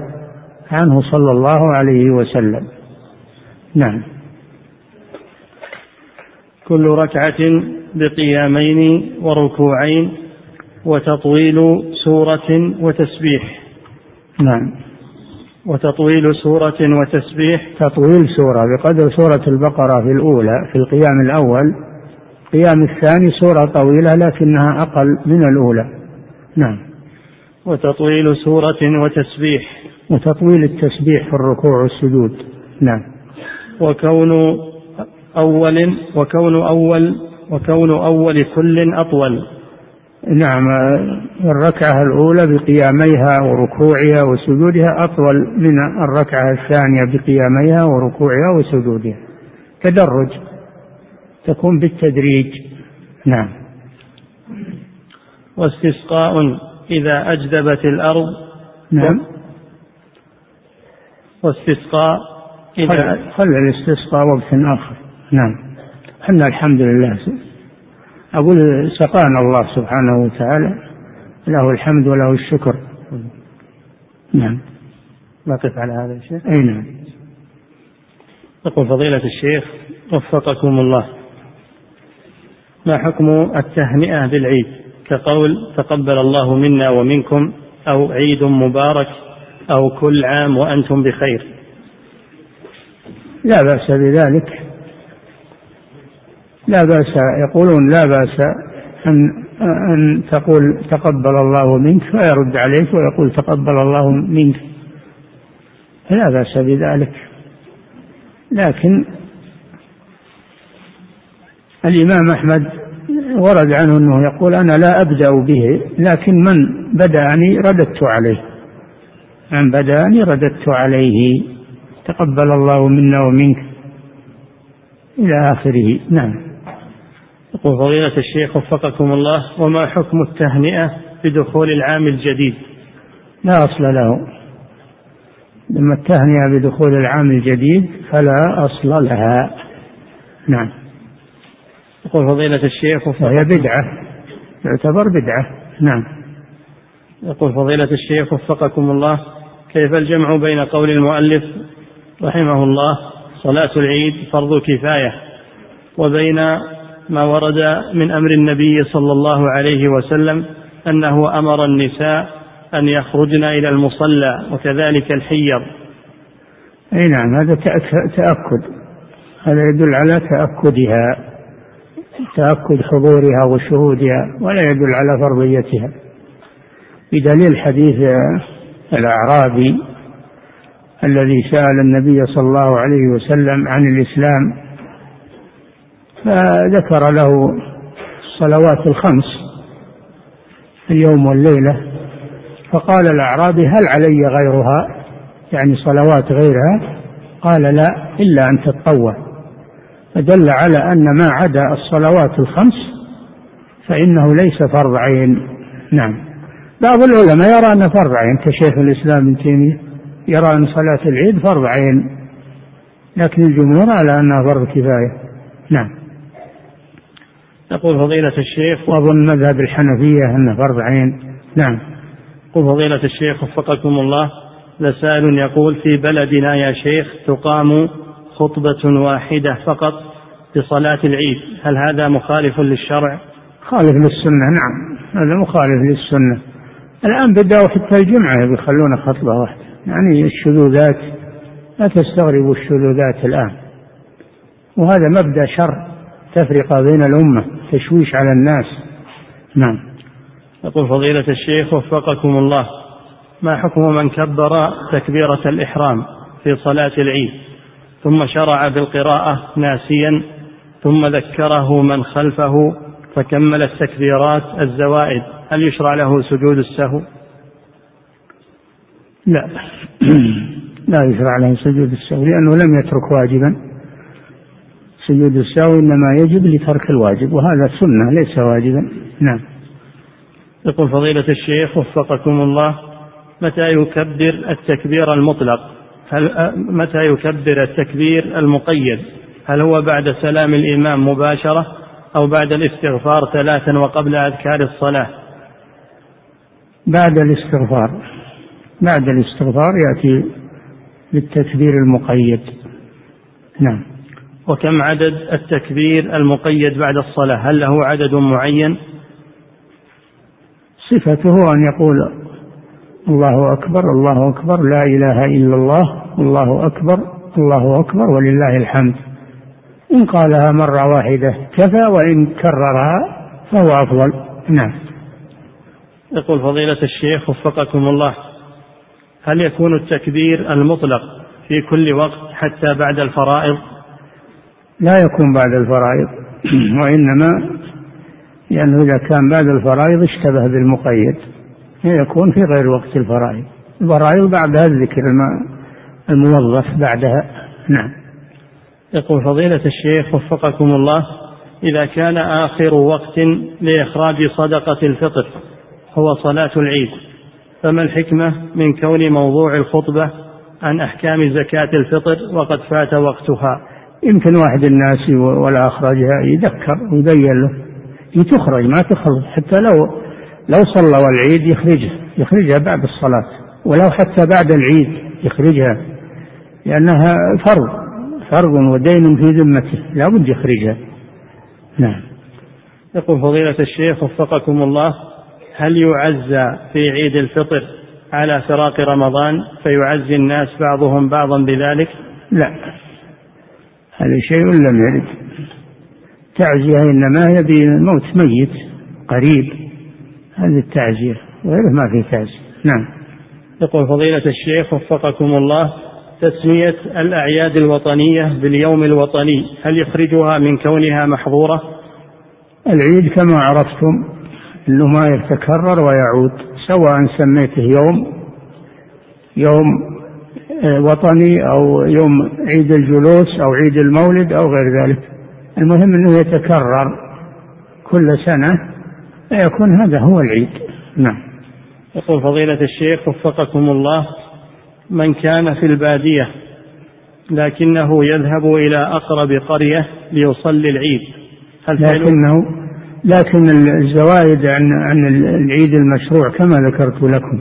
عنه صلى الله عليه وسلم. نعم. كل ركعة بقيامين وركوعين وتطويل سورة وتسبيح. نعم. وتطويل سورة وتسبيح. تطويل سورة بقدر سورة البقرة في الأولى في القيام الأول. القيام الثاني سورة طويلة لكنها أقل من الأولى. نعم. وتطويل سورة وتسبيح. وتطويل التسبيح في الركوع والسجود. نعم. وكون أول وكون أول وكون أول كل أطول. نعم الركعة الأولى بقياميها وركوعها وسجودها أطول من الركعة الثانية بقياميها وركوعها وسجودها. تدرج تكون بالتدريج. نعم. واستسقاء إذا أجدبت الأرض. نعم. واستسقاء إذا خل الاستسقاء وقت آخر. نعم. إحنا الحمد لله. أقول سقانا الله سبحانه وتعالى له الحمد وله الشكر. نعم. نقف على هذا الشيخ أي نعم. يقول فضيلة الشيخ وفقكم الله. ما حكم التهنئة بالعيد؟ كقول تقبل الله منا ومنكم أو عيد مبارك أو كل عام وأنتم بخير. لا بأس بذلك. لا بأس يقولون لا بأس أن أن تقول تقبل الله منك فيرد عليك ويقول تقبل الله منك. لا بأس بذلك. لكن الإمام أحمد ورد عنه أنه يقول أنا لا أبدأ به لكن من بدأني رددت عليه. من بدأني رددت عليه. تقبل الله منا ومنك. إلى آخره. نعم. يقول فضيلة الشيخ وفقكم الله وما حكم التهنئة بدخول العام الجديد؟ لا أصل له. لما التهنئة بدخول العام الجديد فلا أصل لها. نعم. يقول فضيلة الشيخ وهي بدعة. تعتبر بدعة. نعم. يقول فضيلة الشيخ وفقكم الله كيف الجمع بين قول المؤلف رحمه الله صلاة العيد فرض كفاية وبين ما ورد من أمر النبي صلى الله عليه وسلم أنه أمر النساء أن يخرجن إلى المصلى وكذلك الحيض. أي نعم هذا تأكد هذا يدل على تأكدها تأكد حضورها وشهودها ولا يدل على فرضيتها بدليل حديث الأعرابي الذي سأل النبي صلى الله عليه وسلم عن الإسلام فذكر له الصلوات الخمس اليوم والليلة فقال الأعرابي هل علي غيرها؟ يعني صلوات غيرها؟ قال لا إلا أن تتطوع. فدل على أن ما عدا الصلوات الخمس فإنه ليس فرض عين. نعم. بعض العلماء يرى أنه فرض عين كشيخ الإسلام ابن تيمية يرى أن صلاة العيد فرض عين لكن الجمهور على أنها فرض كفاية. نعم. يقول فضيلة الشيخ وأظن مذهب الحنفية أنه فرض عين. نعم. يقول فضيلة الشيخ وفقكم الله. لسائل يقول في بلدنا يا شيخ تقام خطبة واحدة فقط لصلاة العيد. هل هذا مخالف للشرع؟ خالف للسنة نعم. هذا مخالف للسنة. الآن بدأوا حتى الجمعة بيخلون خطبة واحدة. يعني الشذوذات لا تستغربوا الشذوذات الآن. وهذا مبدأ شر تفرقة بين الأمة. تشويش على الناس. نعم. يقول فضيلة الشيخ وفقكم الله ما حكم من كبر تكبيرة الإحرام في صلاة العيد ثم شرع بالقراءة ناسيا ثم ذكره من خلفه فكمل التكبيرات الزوائد هل يشرع له سجود السهو؟ لا. لا يشرع له سجود السهو لأنه لم يترك واجبا. سجود السهو إنما يجب لترك الواجب وهذا سنة ليس واجبا. نعم. يقول فضيلة الشيخ وفقكم الله متى يكبر التكبير المطلق؟ هل متى يكبر التكبير المقيد؟ هل هو بعد سلام الإمام مباشرة أو بعد الاستغفار ثلاثا وقبل أذكار الصلاة؟ بعد الاستغفار. بعد الاستغفار يأتي بالتكبير المقيد. نعم. وكم عدد التكبير المقيد بعد الصلاة؟ هل له عدد معين؟ صفته أن يقول الله أكبر الله أكبر لا إله إلا الله الله أكبر الله أكبر ولله الحمد. إن قالها مرة واحدة كفى وإن كررها فهو أفضل. نعم. يقول فضيلة الشيخ وفقكم الله هل يكون التكبير المطلق في كل وقت حتى بعد الفرائض؟ لا يكون بعد الفرائض وإنما لأنه إذا كان بعد الفرائض اشتبه بالمقيد يكون في غير وقت الفرائض. الفرائض بعدها الذكر الموظف بعدها. نعم. يقول فضيلة الشيخ وفقكم الله إذا كان آخر وقت لإخراج صدقة الفطر هو صلاة العيد فما الحكمة من كون موضوع الخطبة عن أحكام زكاة الفطر وقد فات وقتها؟ يمكن واحد الناس ولا أخرجها يذكر ويبين له. هي تخرج ما تخرج حتى لو لو صلى والعيد يخرجها يخرجها بعد الصلاة. ولو حتى بعد العيد يخرجها لأنها فرض فرض ودين في ذمته لا بد يخرجها. نعم. يقول فضيلة الشيخ وفقكم الله هل يعزى في عيد الفطر على فراق رمضان فيعزي الناس بعضهم بعضا بذلك؟ لا. هذا شيء لم يرد. تعزية إنما هي بموت ميت قريب. هذه التعزية وغيره ما في تعزية. نعم. يقول فضيلة الشيخ وفقكم الله تسمية الأعياد الوطنية باليوم الوطني هل يخرجها من كونها محظورة؟ العيد كما عرفتم إنه ما يتكرر ويعود سواء سميته يوم يوم وطني أو يوم عيد الجلوس أو عيد المولد أو غير ذلك. المهم إنه يتكرر كل سنة فيكون هذا هو العيد. نعم. يقول فضيلة الشيخ وفقكم الله من كان في البادية لكنه يذهب إلى أقرب قرية ليصلي العيد هل لكنه لكن الزوائد عن عن العيد المشروع كما ذكرت لكم.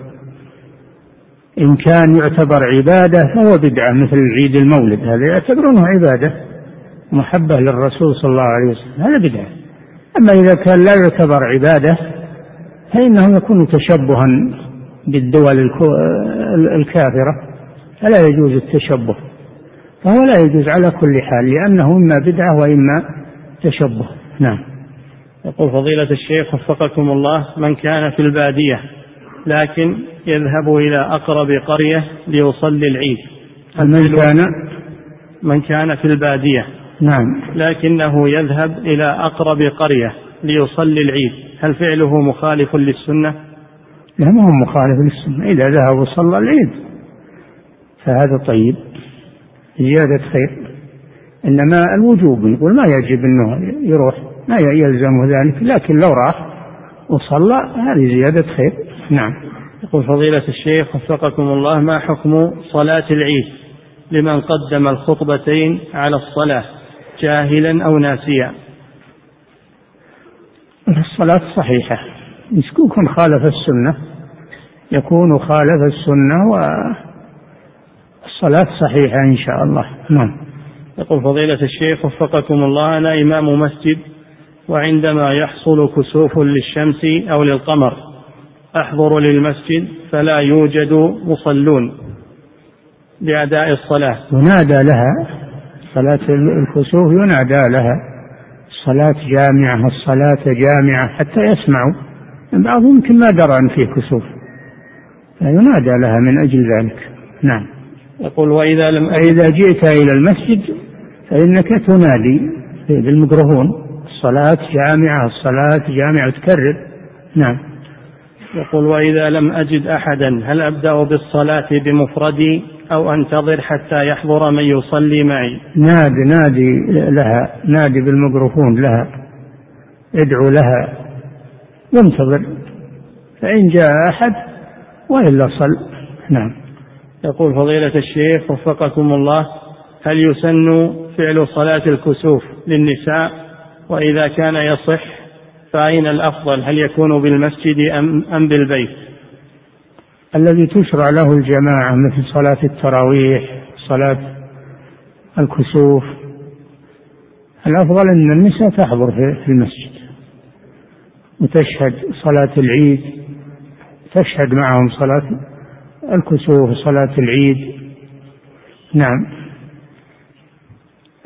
إن كان يعتبر عبادة فهو بدعة مثل العيد المولد. هذا يعتبرونه عبادة محبة للرسول صلى الله عليه وسلم. هذا بدعة. أما إذا كان لا يعتبر عبادة فإنه يكون تشبها بالدول الكافرة فلا يجوز التشبه. فهو لا يجوز على كل حال لأنه إما بدعة وإما تشبه. نعم. يقول فضيلة الشيخ وفقكم الله من كان في البادية لكن يذهب إلى أقرب قرية ليصلي العيد. من كان من كان في البادية. نعم. لكنه يذهب إلى أقرب قرية ليصلي العيد. هل فعله مخالف للسنة؟ لا ما هو مخالف للسنة. إذا ذهب وصلى العيد. فهذا طيب. زيادة خير. إنما الوجوب يقول ما يجب أنه يروح ما يلزمه ذلك. لكن لو راح وصلى هذه زيادة خير. نعم. يقول فضيلة الشيخ وفقكم الله ما حكم صلاة العيد؟ لمن قدم الخطبتين على الصلاة جاهلا أو ناسيا؟ الصلاة صحيحة. يكون خالف السنة. يكون خالف السنة والصلاة صحيحة إن شاء الله. نعم. يقول فضيلة الشيخ وفقكم الله أنا إمام مسجد وعندما يحصل كسوف للشمس أو للقمر أحضر للمسجد فلا يوجد مصلون لأداء الصلاة. ينادى لها صلاة الكسوف ينادى لها الصلاة جامعة الصلاة جامعة حتى يسمعوا. بعضهم يمكن ما درى أن فيه كسوف. فينادى لها من أجل ذلك. نعم. يقول وإذا لم إذا جئت إلى المسجد فإنك تنادي بالميكروفون. الصلاة جامعة الصلاة جامعة تكرر. نعم. يقول وإذا لم أجد أحدا هل أبدأ بالصلاة بمفردي أو أنتظر حتى يحضر من يصلي معي؟ نادي نادي لها نادي بالميكروفون لها ادعو لها وانتظر فإن جاء أحد وإلا صل. نعم. يقول فضيلة الشيخ وفقكم الله هل يسن فعل صلاة الكسوف للنساء وإذا كان يصح فأين الأفضل؟ هل يكون بالمسجد أم, أم بالبيت؟ الذي تشرع له الجماعة مثل صلاة التراويح صلاة الكسوف. الأفضل أن النساء تحضر في المسجد وتشهد صلاة العيد تشهد معهم صلاة الكسوف صلاة العيد. نعم.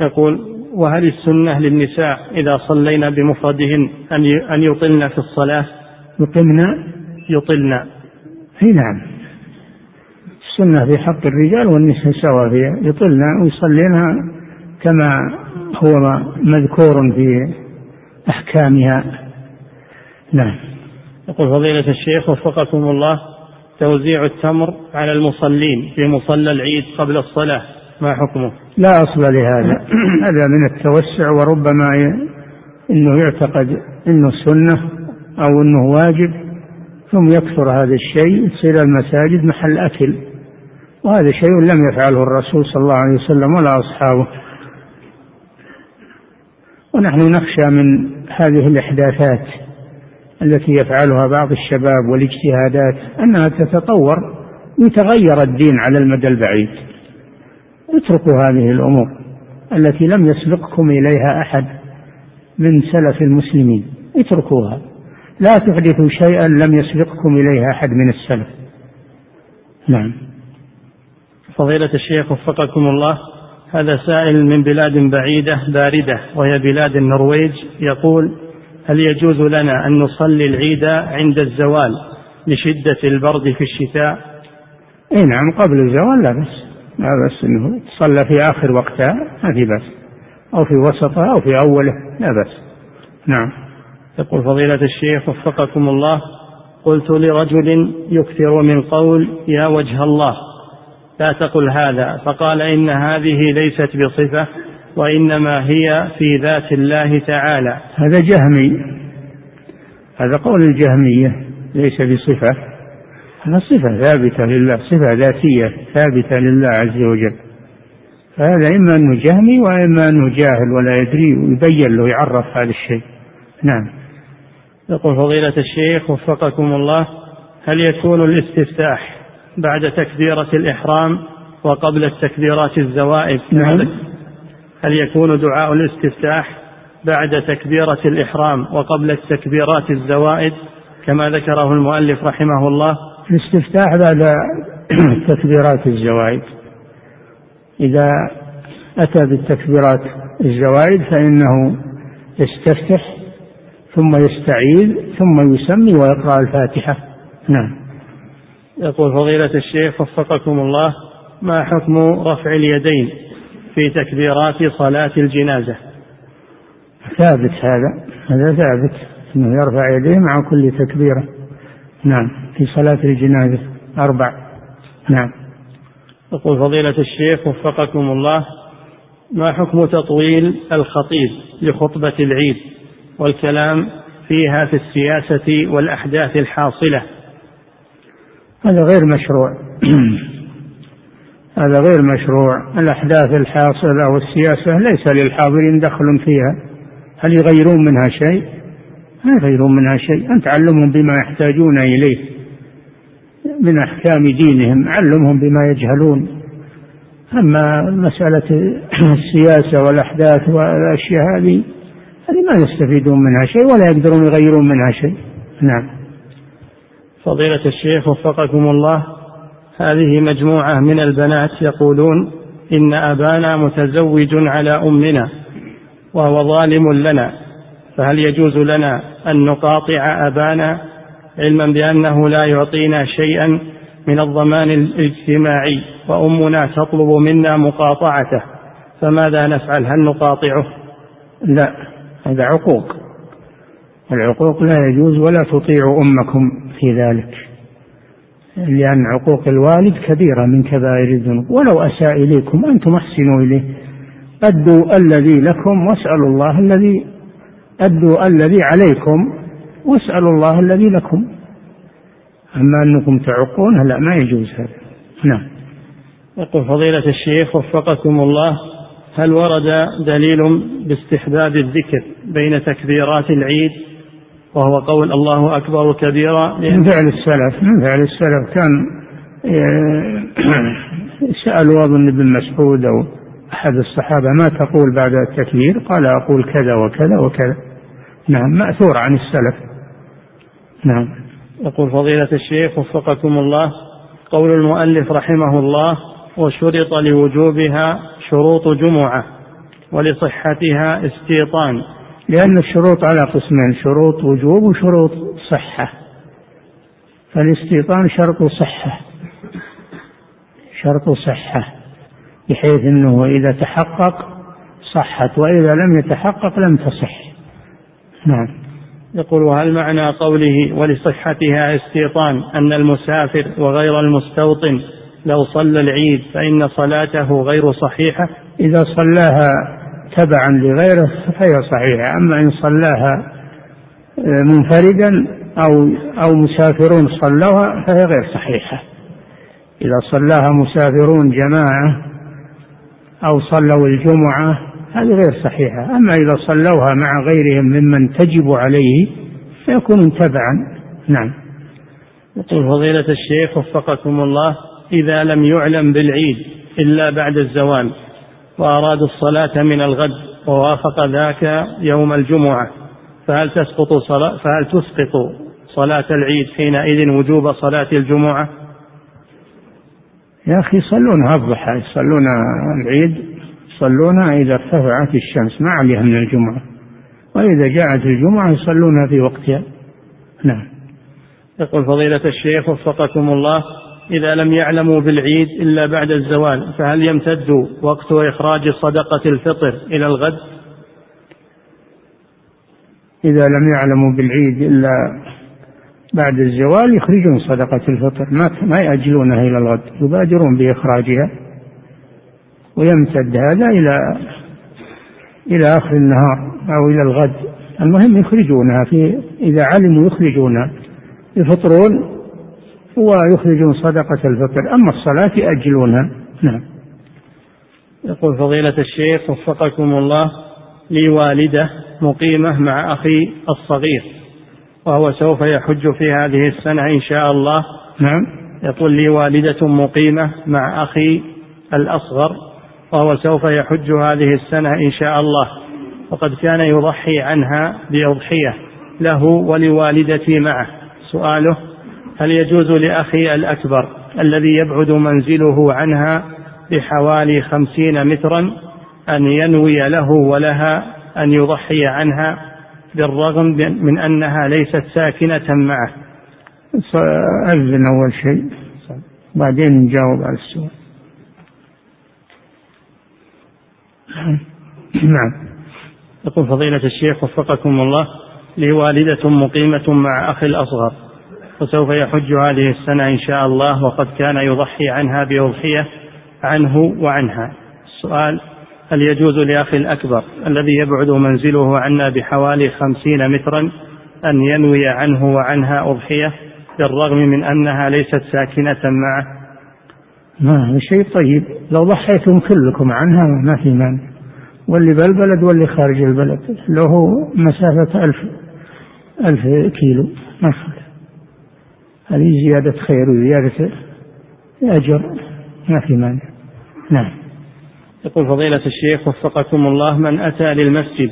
يقول وهل السنة للنساء إذا صلينا بمفردهن أن أن يطلن في الصلاة؟ يقمن يطلن. أي نعم. السنة في حق الرجال والنساء سواء فيها يطلن ويصلين كما هو مذكور في أحكامها. نعم. يقول فضيلة الشيخ وفقكم الله توزيع التمر على المصلين في مصلى العيد قبل الصلاة ما حكمه؟ لا أصل لهذا. هذا من التوسع وربما أنه يعتقد أنه سنة أو أنه واجب ثم يكثر هذا الشيء يصير المساجد محل أكل. وهذا شيء لم يفعله الرسول صلى الله عليه وسلم ولا أصحابه. ونحن نخشى من هذه الإحداثات التي يفعلها بعض الشباب والاجتهادات أنها تتطور ويتغير الدين على المدى البعيد. اتركوا هذه الأمور التي لم يسبقكم إليها أحد من سلف المسلمين اتركوها. لا تحدثوا شيئا لم يسبقكم اليه أحد من السلف. نعم. فضيلة الشيخ وفقكم الله هذا سائل من بلاد بعيدة باردة وهي بلاد النرويج يقول هل يجوز لنا أن نصلي العيد عند الزوال لشدة البرد في الشتاء؟ اي نعم قبل الزوال لا بس لا بس إنه تصلى في آخر وقتها ما في بس أو في وسطها أو في أوله لا بس نعم. يقول فضيلة الشيخ وفقكم الله قلت لرجل يكثر من قول يا وجه الله لا تقل هذا فقال إن هذه ليست بصفة وإنما هي في ذات الله تعالى. هذا جهمي. هذا قول الجهمية ليس بصفة. هذا صفة ثابتة لله صفة ذاتية ثابتة لله عز وجل. فهذا إما أنه جهمي وإما أنه جاهل ولا يدري ويبين له يعرف هذا الشيء. نعم. يقول فضيلة الشيخ وفقكم الله هل يكون الاستفتاح بعد تكبيرة الإحرام وقبل التكبيرات الزوائد؟ نعم. هل يكون دعاء الاستفتاح بعد تكبيرة الإحرام وقبل التكبيرات الزوائد؟ كما ذكره المؤلف رحمه الله الاستفتاح بعد تكبيرات الزوائد إذا أتى بالتكبيرات الزوائد فإنه يستفتح ثم يستعيذ ثم يسمي ويقرأ الفاتحة. نعم. يقول فضيلة الشيخ وفقكم الله ما حكم رفع اليدين في تكبيرات صلاة الجنازة؟ ثابت هذا هذا ثابت إنه يرفع يديه مع كل تكبيرة. نعم. في صلاة الجنازة. أربع. نعم. يقول فضيلة الشيخ وفقكم الله ما حكم تطويل الخطيب لخطبة العيد؟ والكلام فيها في السياسة والأحداث الحاصلة. هذا غير مشروع. هذا غير مشروع. الأحداث الحاصلة والسياسة ليس للحاضرين دخل فيها. هل يغيرون منها شيء؟ ما يغيرون منها شيء. أنت علمهم بما يحتاجون إليه. من أحكام دينهم علمهم بما يجهلون. أما مسألة السياسة والأحداث والأشياء هذه هذه ما يستفيدون منها شيء ولا يقدرون يغيرون منها شيء. نعم. فضيلة الشيخ وفقكم الله هذه مجموعة من البنات يقولون إن أبانا متزوج على أمنا وهو ظالم لنا فهل يجوز لنا أن نقاطع أبانا علما بأنه لا يعطينا شيئا من الضمان الاجتماعي وأمنا تطلب منا مقاطعته. فماذا نفعل؟ هل نقاطعه؟ لا هذا عقوق. العقوق لا يجوز ولا تطيعوا أمكم في ذلك لأن عقوق الوالد كبيرة من كبائر الذنوب. ولو أساء إليكم أنتم أحسنوا إليه. أدوا الذي لكم واسألوا الله الذي أدوا الذي عليكم. واسألوا الله الذي لكم. أما أنكم تعقون لا ما يجوز هذا. نعم. يقول فضيلة الشيخ وفقكم الله هل ورد دليل باستحباب الذكر بين تكبيرات العيد؟ وهو قول الله أكبر كبيرا. من فعل السلف من فعل السلف كان آه، سألوا أظن ابن مسعود أو أحد الصحابة ما تقول بعد التكبير؟ قال أقول كذا وكذا وكذا. نعم مأثور عن السلف. نعم. يقول فضيلة الشيخ وفقكم الله قول المؤلف رحمه الله وشرط لوجوبها شروط جمعة ولصحتها استيطان. لأن الشروط على قسمين شروط وجوب وشروط صحة. فالاستيطان شرط صحة. شرط صحة بحيث أنه إذا تحقق صحت وإذا لم يتحقق لم تصح. نعم. يقول وهل معنى قوله ولصحتها استيطان أن المسافر وغير المستوطن لو صلى العيد فإن صلاته غير صحيحة؟ إذا صلاها تبعا لغيره فهي صحيحة أما إن صلاها منفردا أو أو مسافرون صلوها فهي غير صحيحة. إذا صلاها مسافرون جماعة أو صلوا الجمعة هذه غير صحيحة. أما إذا صلوها مع غيرهم ممن تجب عليه فيكون تبعا. نعم. يقول فضيلة الشيخ وفقكم الله إذا لم يعلم بالعيد إلا بعد الزوال وأرادوا الصلاة من الغد ووافق ذاك يوم الجمعة فهل تسقط صلاة فهل تسقط صلاة العيد حينئذ وجوب صلاة الجمعة؟ يا أخي يصلونها الضحى يصلون العيد يصلونها إذا ارتفعت الشمس ما عليها من الجمعة. وإذا جاءت الجمعة يصلونها في وقتها. نعم. يقول فضيلة الشيخ وفقكم الله إذا لم يعلموا بالعيد إلا بعد الزوال فهل يمتد وقت إخراج صدقة الفطر إلى الغد؟ إذا لم يعلموا بالعيد إلا بعد الزوال يخرجون صدقة الفطر. ما ما يأجلونها إلى الغد يبادرون بإخراجها. ويمتد هذا إلى إلى آخر النهار أو إلى الغد. المهم يخرجونها في إذا علموا يخرجونها يفطرون ويخرجون صدقة الفطر. أما الصلاة يأجلونها. نعم. يقول فضيلة الشيخ وفقكم الله لي والدة مقيمة مع أخي الصغير وهو سوف يحج في هذه السنة إن شاء الله. نعم. يقول لي والدة مقيمة مع أخي الأصغر. وهو سوف يحج هذه السنة إن شاء الله. وقد كان يضحي عنها بأضحية له ولوالدتي معه. سؤاله هل يجوز لأخي الأكبر الذي يبعد منزله عنها بحوالي خمسين مترا أن ينوي له ولها أن يضحي عنها بالرغم من أنها ليست ساكنة معه؟ أذن أول شيء بعدين نجاوب على السؤال. نعم. يقول فضيلة الشيخ وفقكم الله لي والدة مقيمة مع أخي الأصغر وسوف يحج هذه السنة إن شاء الله وقد كان يضحي عنها بأضحية عنه وعنها. السؤال هل يجوز لأخي الأكبر الذي يبعد منزله عنا بحوالي خمسين مترا أن ينوي عنه وعنها أضحية بالرغم من أنها ليست ساكنة معه؟ ما شيء طيب لو ضحيتم كلكم عنها ما في مانع. واللي بالبلد واللي خارج البلد له مسافة ألف ألف كيلو ما هذه زيادة خير وزيادة أجر ما في مانع. نعم. يقول فضيلة الشيخ وفقكم الله من أتى للمسجد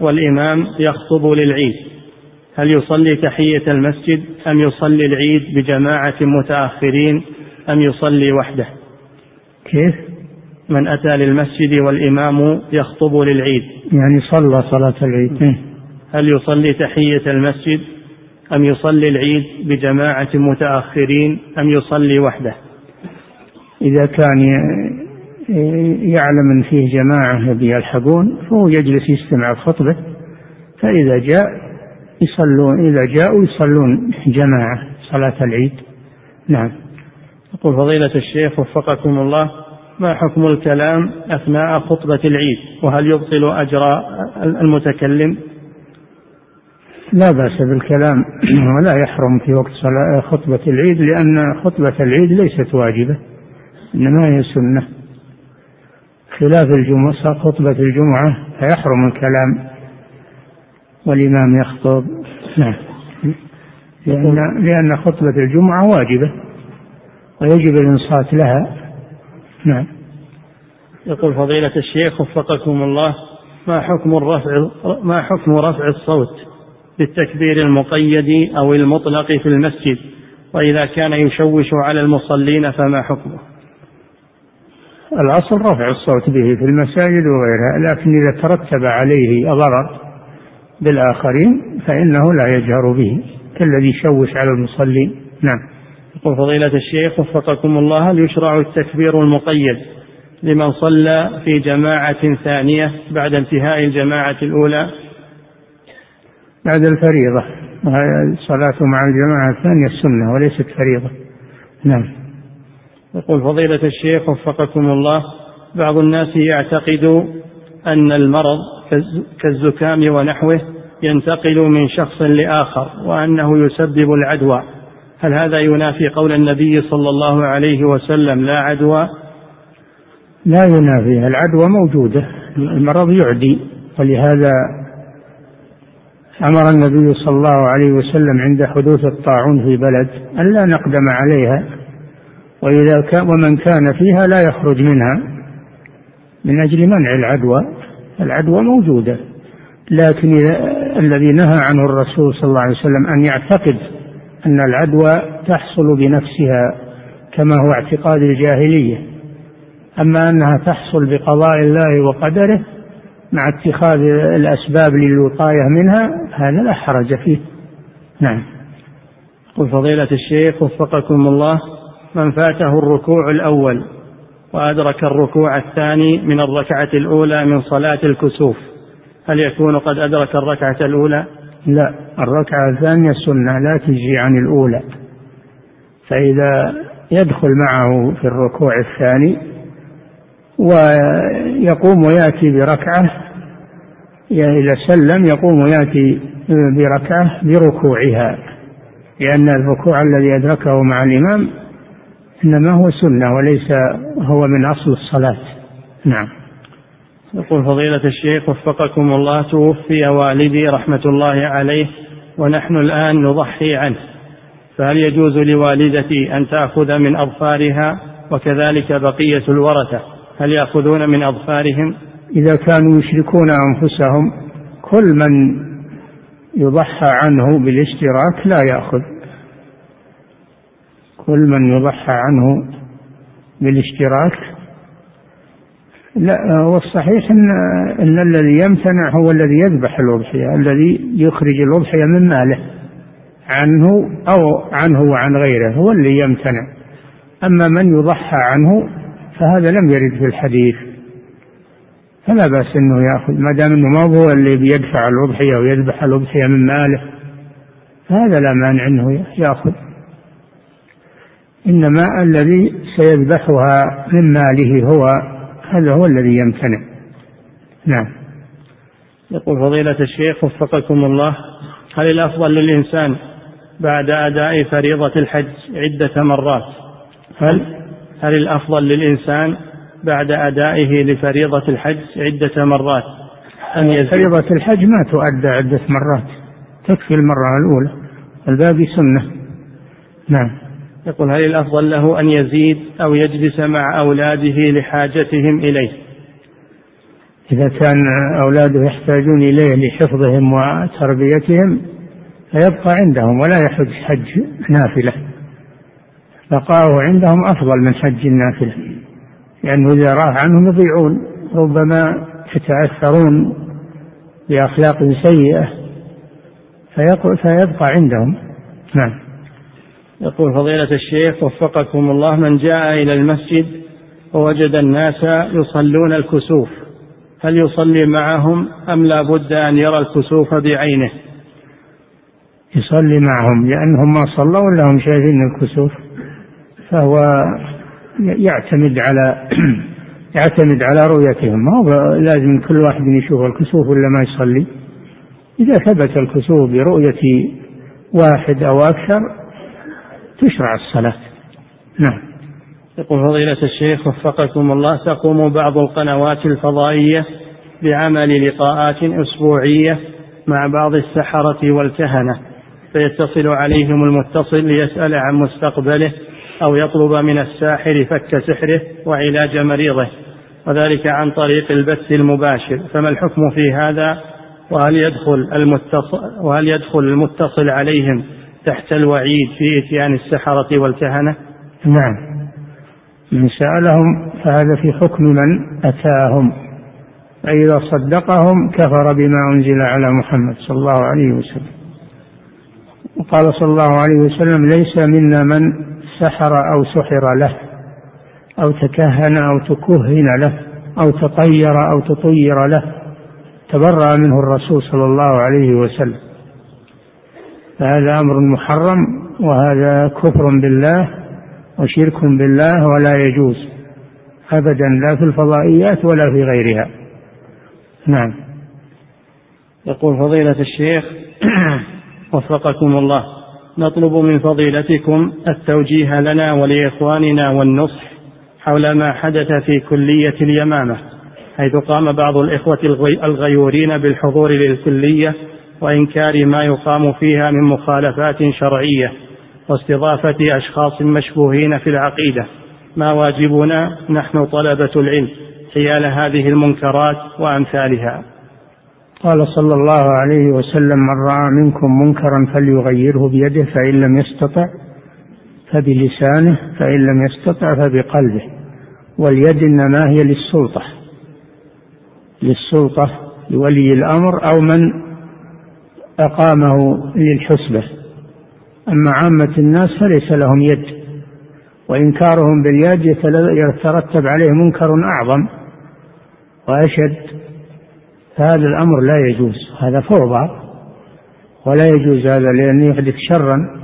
والإمام يخطب للعيد. هل يصلي تحية المسجد أم يصلي العيد بجماعة متأخرين أم يصلي وحده. كيف؟ من أتى للمسجد والإمام يخطب للعيد. يعني صلى صلاة العيد. هل يصلي تحية المسجد أم يصلي العيد بجماعة متأخرين أم يصلي وحده؟ إذا كان يعلم أن فيه جماعة يلحقون فهو يجلس يستمع الخطبة فإذا جاء يصلون إذا جاءوا يصلون جماعة صلاة العيد. نعم. يقول فضيلة الشيخ وفقكم الله ما حكم الكلام أثناء خطبة العيد؟ وهل يبطل أجر المتكلم؟ لا بأس بالكلام ولا يحرم في وقت خطبة العيد لأن خطبة العيد ليست واجبة إنما هي سنة. خلاف الجمعة خطبة الجمعة فيحرم الكلام والإمام يخطب. نعم. لأن لأن خطبة الجمعة واجبة. ويجب الإنصات لها. نعم. يقول فضيلة الشيخ وفقكم الله ما حكم الرفع ما حكم رفع الصوت بالتكبير المقيد أو المطلق في المسجد؟ وإذا كان يشوش على المصلين فما حكمه؟ الأصل رفع الصوت به في المساجد وغيرها لكن إذا ترتب عليه ضرر بالآخرين فإنه لا يجهر به كالذي يشوش على المصلين. نعم. يقول فضيلة الشيخ وفقكم الله هل يشرع التكبير المقيد لمن صلى في جماعة ثانية بعد انتهاء الجماعة الأولى؟ بعد الفريضة. الصلاة مع الجماعة الثانية السنة وليست فريضة. نعم. يقول فضيلة الشيخ وفقكم الله بعض الناس يعتقد أن المرض كالزكام ونحوه ينتقل من شخص لآخر وأنه يسبب العدوى. هل هذا ينافي قول النبي صلى الله عليه وسلم لا عدوى؟ لا ينافي العدوى موجودة المرض يعدي. ولهذا أمر النبي صلى الله عليه وسلم عند حدوث الطاعون في بلد ألا نقدم عليها. وإذا كان ومن كان فيها لا يخرج منها من أجل منع العدوى. العدوى موجودة لكن الذي نهى عنه الرسول صلى الله عليه وسلم أن يعتقد أن العدوى تحصل بنفسها كما هو اعتقاد الجاهلية. أما أنها تحصل بقضاء الله وقدره مع اتخاذ الأسباب للوقاية منها هذا لا حرج فيه. نعم. قل فضيلة الشيخ وفقكم الله من فاته الركوع الأول وأدرك الركوع الثاني من الركعة الأولى من صلاة الكسوف هل يكون قد أدرك الركعة الأولى؟ لا الركعة الثانية سنة لا تجي عن الأولى. فإذا يدخل معه في الركوع الثاني ويقوم ويأتي بركعة إذا سلم يقوم ويأتي بركعة بركوعها لأن الركوع الذي أدركه مع الإمام إنما هو سنة وليس هو من أصل الصلاة. نعم. يقول فضيلة الشيخ وفقكم الله توفي والدي رحمة الله عليه ونحن الآن نضحي عنه. فهل يجوز لوالدتي أن تأخذ من أظفارها وكذلك بقية الورثة؟ هل يأخذون من أظفارهم؟ إذا كانوا يشركون أنفسهم كل من يضحى عنه بالاشتراك لا يأخذ. كل من يضحى عنه بالاشتراك لا والصحيح إن إن الذي يمتنع هو الذي يذبح الاضحيه الذي يخرج الاضحيه من ماله عنه أو عنه وعن غيره هو اللي يمتنع. أما من يضحى عنه فهذا لم يرد في الحديث. فلا بأس إنه يأخذ ما دام إنه ما هو اللي بيدفع الاضحيه ويذبح الاضحيه من ماله فهذا لا مانع إنه يأخذ. إنما الذي سيذبحها من ماله هو هذا هو الذي يمتنع. نعم. يقول فضيلة الشيخ وفقكم الله هل الأفضل للإنسان بعد أداء فريضة الحج عدة مرات؟ هل هل الأفضل للإنسان بعد أدائه لفريضة الحج عدة مرات؟ أن يزيد. فريضة الحج ما تؤدى عدة مرات تكفي المرة الأولى الباقي سنة. نعم. يقول هل الأفضل له أن يزيد أو يجلس مع أولاده لحاجتهم إليه؟ إذا كان أولاده يحتاجون إليه لحفظهم وتربيتهم فيبقى عندهم ولا يحج حج نافلة. بقاؤه عندهم أفضل من حج النافلة لأنه إذا راح عنهم يضيعون ربما يتأثرون بأخلاق سيئة فيبقى عندهم. نعم. يقول فضيلة الشيخ وفقكم الله من جاء إلى المسجد ووجد الناس يصلون الكسوف هل يصلي معهم أم لا بد أن يرى الكسوف بعينه؟ يصلي معهم لأنهم ما صلوا إلا هم شايفين الكسوف فهو يعتمد على يعتمد على رؤيتهم ما هو لازم كل واحد يشوف الكسوف ولا ما يصلي؟ إذا ثبت الكسوف برؤية واحد أو أكثر تشرع الصلاة. نعم. يقول فضيلة الشيخ وفقكم الله تقوم بعض القنوات الفضائية بعمل لقاءات أسبوعية مع بعض السحرة والكهنة فيتصل عليهم المتصل ليسأل عن مستقبله أو يطلب من الساحر فك سحره وعلاج مريضه وذلك عن طريق البث المباشر. فما الحكم في هذا؟ وهل يدخل المتصل وهل يدخل المتصل عليهم؟ تحت الوعيد في إتيان السحرة والكهنة؟ نعم. من سألهم فهذا في حكم من أتاهم. فإذا صدقهم كفر بما أنزل على محمد صلى الله عليه وسلم. وقال صلى الله عليه وسلم ليس منا من سحر أو سحر له أو تكهن أو تكهن له أو تطير أو تطير له. تبرأ منه الرسول صلى الله عليه وسلم. فهذا أمر محرم وهذا كفر بالله وشرك بالله ولا يجوز أبدا لا في الفضائيات ولا في غيرها. نعم. يقول فضيلة الشيخ وفقكم الله نطلب من فضيلتكم التوجيه لنا ولإخواننا والنصح حول ما حدث في كلية اليمامة حيث قام بعض الإخوة الغيورين بالحضور للكلية وإنكار ما يقام فيها من مخالفات شرعية واستضافة أشخاص مشبوهين في العقيدة. ما واجبنا؟ نحن طلبة العلم. حيال هذه المنكرات وأمثالها. قال صلى الله عليه وسلم من رأى منكم منكرا فليغيره بيده فإن لم يستطع فبلسانه فإن لم يستطع فبقلبه. واليد إنما هي للسلطة للسلطة لولي الأمر أو من أقامه للحسبة. أما عامة الناس فليس لهم يد وإنكارهم باليد يترتب عليه منكر أعظم وأشد. فهذا الأمر لا يجوز هذا فوضى ولا يجوز هذا لأنه يحدث شرا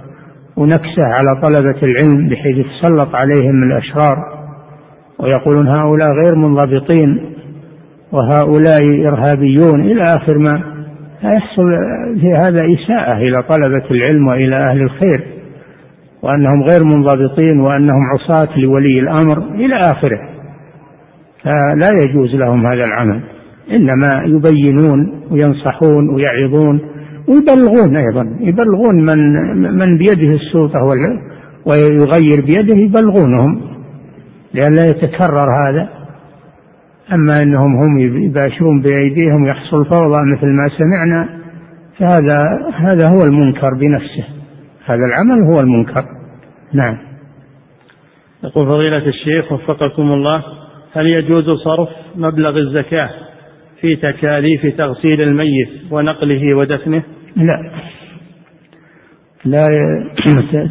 ونكسة على طلبة العلم بحيث يتسلط عليهم الأشرار ويقولون هؤلاء غير منضبطين وهؤلاء إرهابيون إلى آخر ما يحصل في هذا إساءة إلى طلبة العلم وإلى أهل الخير وأنهم غير منضبطين وأنهم عصاة لولي الأمر إلى آخره. فلا يجوز لهم هذا العمل إنما يبينون وينصحون ويعظون ويبلغون أيضا. يبلغون من من بيده السلطة ويغير بيده يبلغونهم لئلا يتكرر هذا. أما أنهم هم يباشرون بأيديهم يحصل فوضى مثل ما سمعنا فهذا هذا هو المنكر بنفسه. هذا العمل هو المنكر. نعم. يقول فضيلة الشيخ وفقكم الله هل يجوز صرف مبلغ الزكاة في تكاليف تغسيل الميت ونقله ودفنه؟ لا. لا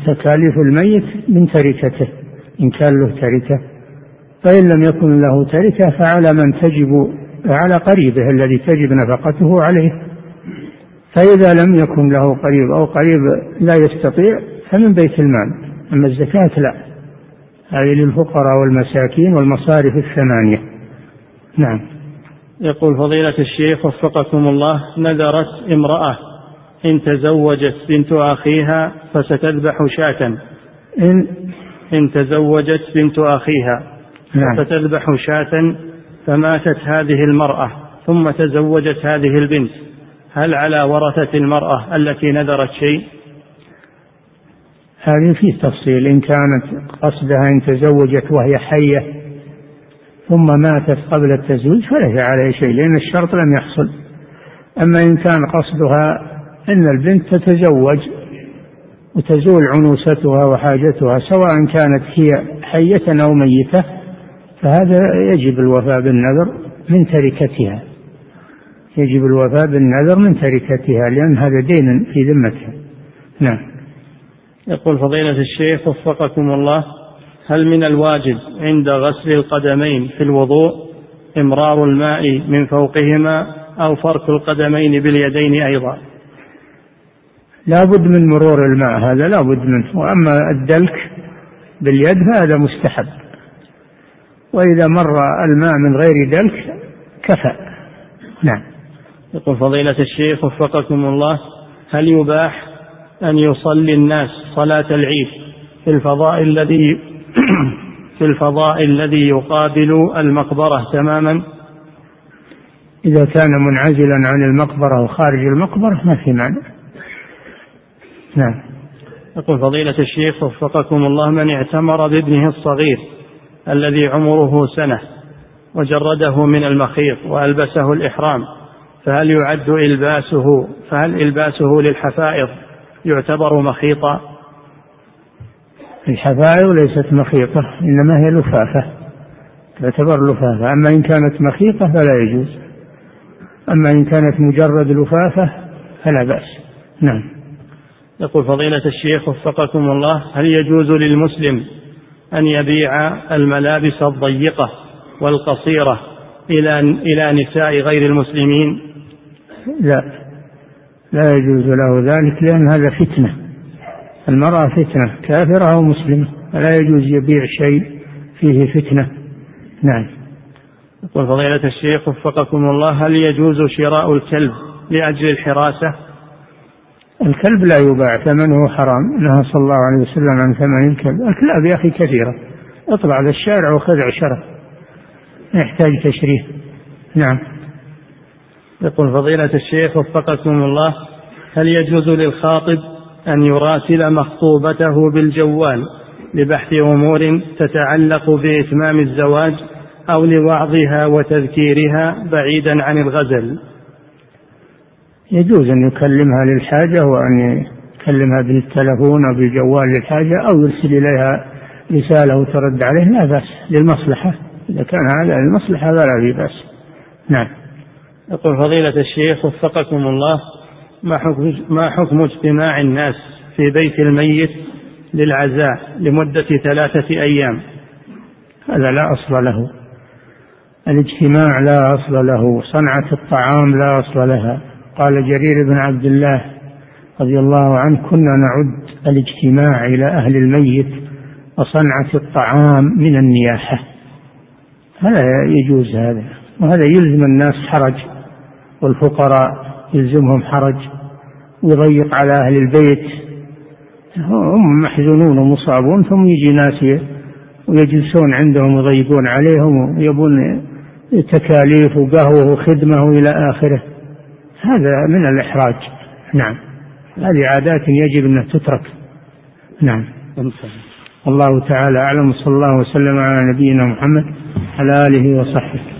تكاليف الميت من تركته إن كان له تركة. فإن لم يكن له تركة فعلى من تجب على قريبه الذي تجب نفقته عليه. فإذا لم يكن له قريب أو قريب لا يستطيع فمن بيت المال أما الزكاة لا. هذه للفقراء والمساكين والمصارف الثمانية. نعم. يقول فضيلة الشيخ وفقكم الله نذرت امرأة إن تزوجت بنت أخيها فستذبح شاة. إن إن تزوجت بنت أخيها نعم. فتذبح شاة فماتت هذه المرأة ثم تزوجت هذه البنت هل على ورثة المرأة التي نذرت شيء؟ هذه في تفصيل إن كانت قصدها إن تزوجت وهي حية ثم ماتت قبل التزويج فليس عليه شيء لأن الشرط لم يحصل أما إن كان قصدها أن البنت تتزوج وتزول عنوستها وحاجتها سواء كانت هي حية أو ميتة فهذا يجب الوفاء بالنذر من تركتها. يجب الوفاء بالنذر من تركتها لأن هذا دين في ذمتها. نعم. يقول فضيلة الشيخ وفقكم الله هل من الواجب عند غسل القدمين في الوضوء إمرار الماء من فوقهما أو فرك القدمين باليدين أيضا؟ لا بد من مرور الماء هذا لا بد منه وأما الدلك باليد فهذا مستحب. وإذا مر الماء من غير دلك كفى. نعم. يقول فضيلة الشيخ وفقكم الله هل يباح أن يصلي الناس صلاة العيد في الفضاء الذي في الفضاء الذي يقابل المقبرة تماما؟ إذا كان منعزلا عن المقبرة وخارج المقبرة ما في معنى نعم. يقول فضيلة الشيخ وفقكم الله من اعتمر بابنه الصغير الذي عمره سنة وجرده من المخيط وألبسه الإحرام فهل يعد إلباسه فهل إلباسه للحفائض يعتبر مخيطا؟ الحفائض ليست مخيطة إنما هي لفافة تعتبر لفافة أما إن كانت مخيطة فلا يجوز أما إن كانت مجرد لفافة فلا بأس. نعم. يقول فضيلة الشيخ وفقكم الله هل يجوز للمسلم أن يبيع الملابس الضيقة والقصيرة إلى إلى نساء غير المسلمين؟ لا. لا يجوز له ذلك لأن هذا فتنة. المرأة فتنة كافرة أو مسلمة فلا يجوز يبيع شيء فيه فتنة. نعم. يقول فضيلة الشيخ وفقكم الله هل يجوز شراء الكلب لأجل الحراسة؟ الكلب لا يباع ثمنه حرام. نهى صلى الله عليه وسلم عن ثمن الكلب. الكلاب يا أخي كثيرة. اطلع على الشارع وخذ عشرة يحتاج تشريه نعم. يقول فضيلة الشيخ وفقكم الله هل يجوز للخاطب أن يراسل مخطوبته بالجوال لبحث أمور تتعلق بإتمام الزواج أو لوعظها وتذكيرها بعيدا عن الغزل؟ يجوز أن يكلمها للحاجة وأن يكلمها بالتلفون أو بالجوال للحاجة أو يرسل إليها رسالة وترد عليه لا بأس للمصلحة. إذا كان هذا المصلحة فلا في بأس. نعم. يقول فضيلة الشيخ وفقكم الله ما حكم ما حكم اجتماع الناس في بيت الميت للعزاء لمدة ثلاثة أيام؟ هذا لا أصل له. الاجتماع لا أصل له صنعة الطعام لا أصل لها. قال جرير بن عبد الله رضي الله عنه كنا نعد الاجتماع إلى أهل الميت وصنعة الطعام من النياحة. هذا يجوز هذا وهذا يلزم الناس حرج والفقراء يلزمهم حرج ويضيق على أهل البيت. هم محزونون ومصابون ثم يجي ناس ويجلسون عندهم ويضيقون عليهم ويبون تكاليف وقهوة وخدمة إلى آخره. هذا من الإحراج. نعم. هذه عادات يجب أن تترك. نعم. الله تعالى أعلم. صلى الله وسلم على نبينا محمد على آله وصحبه.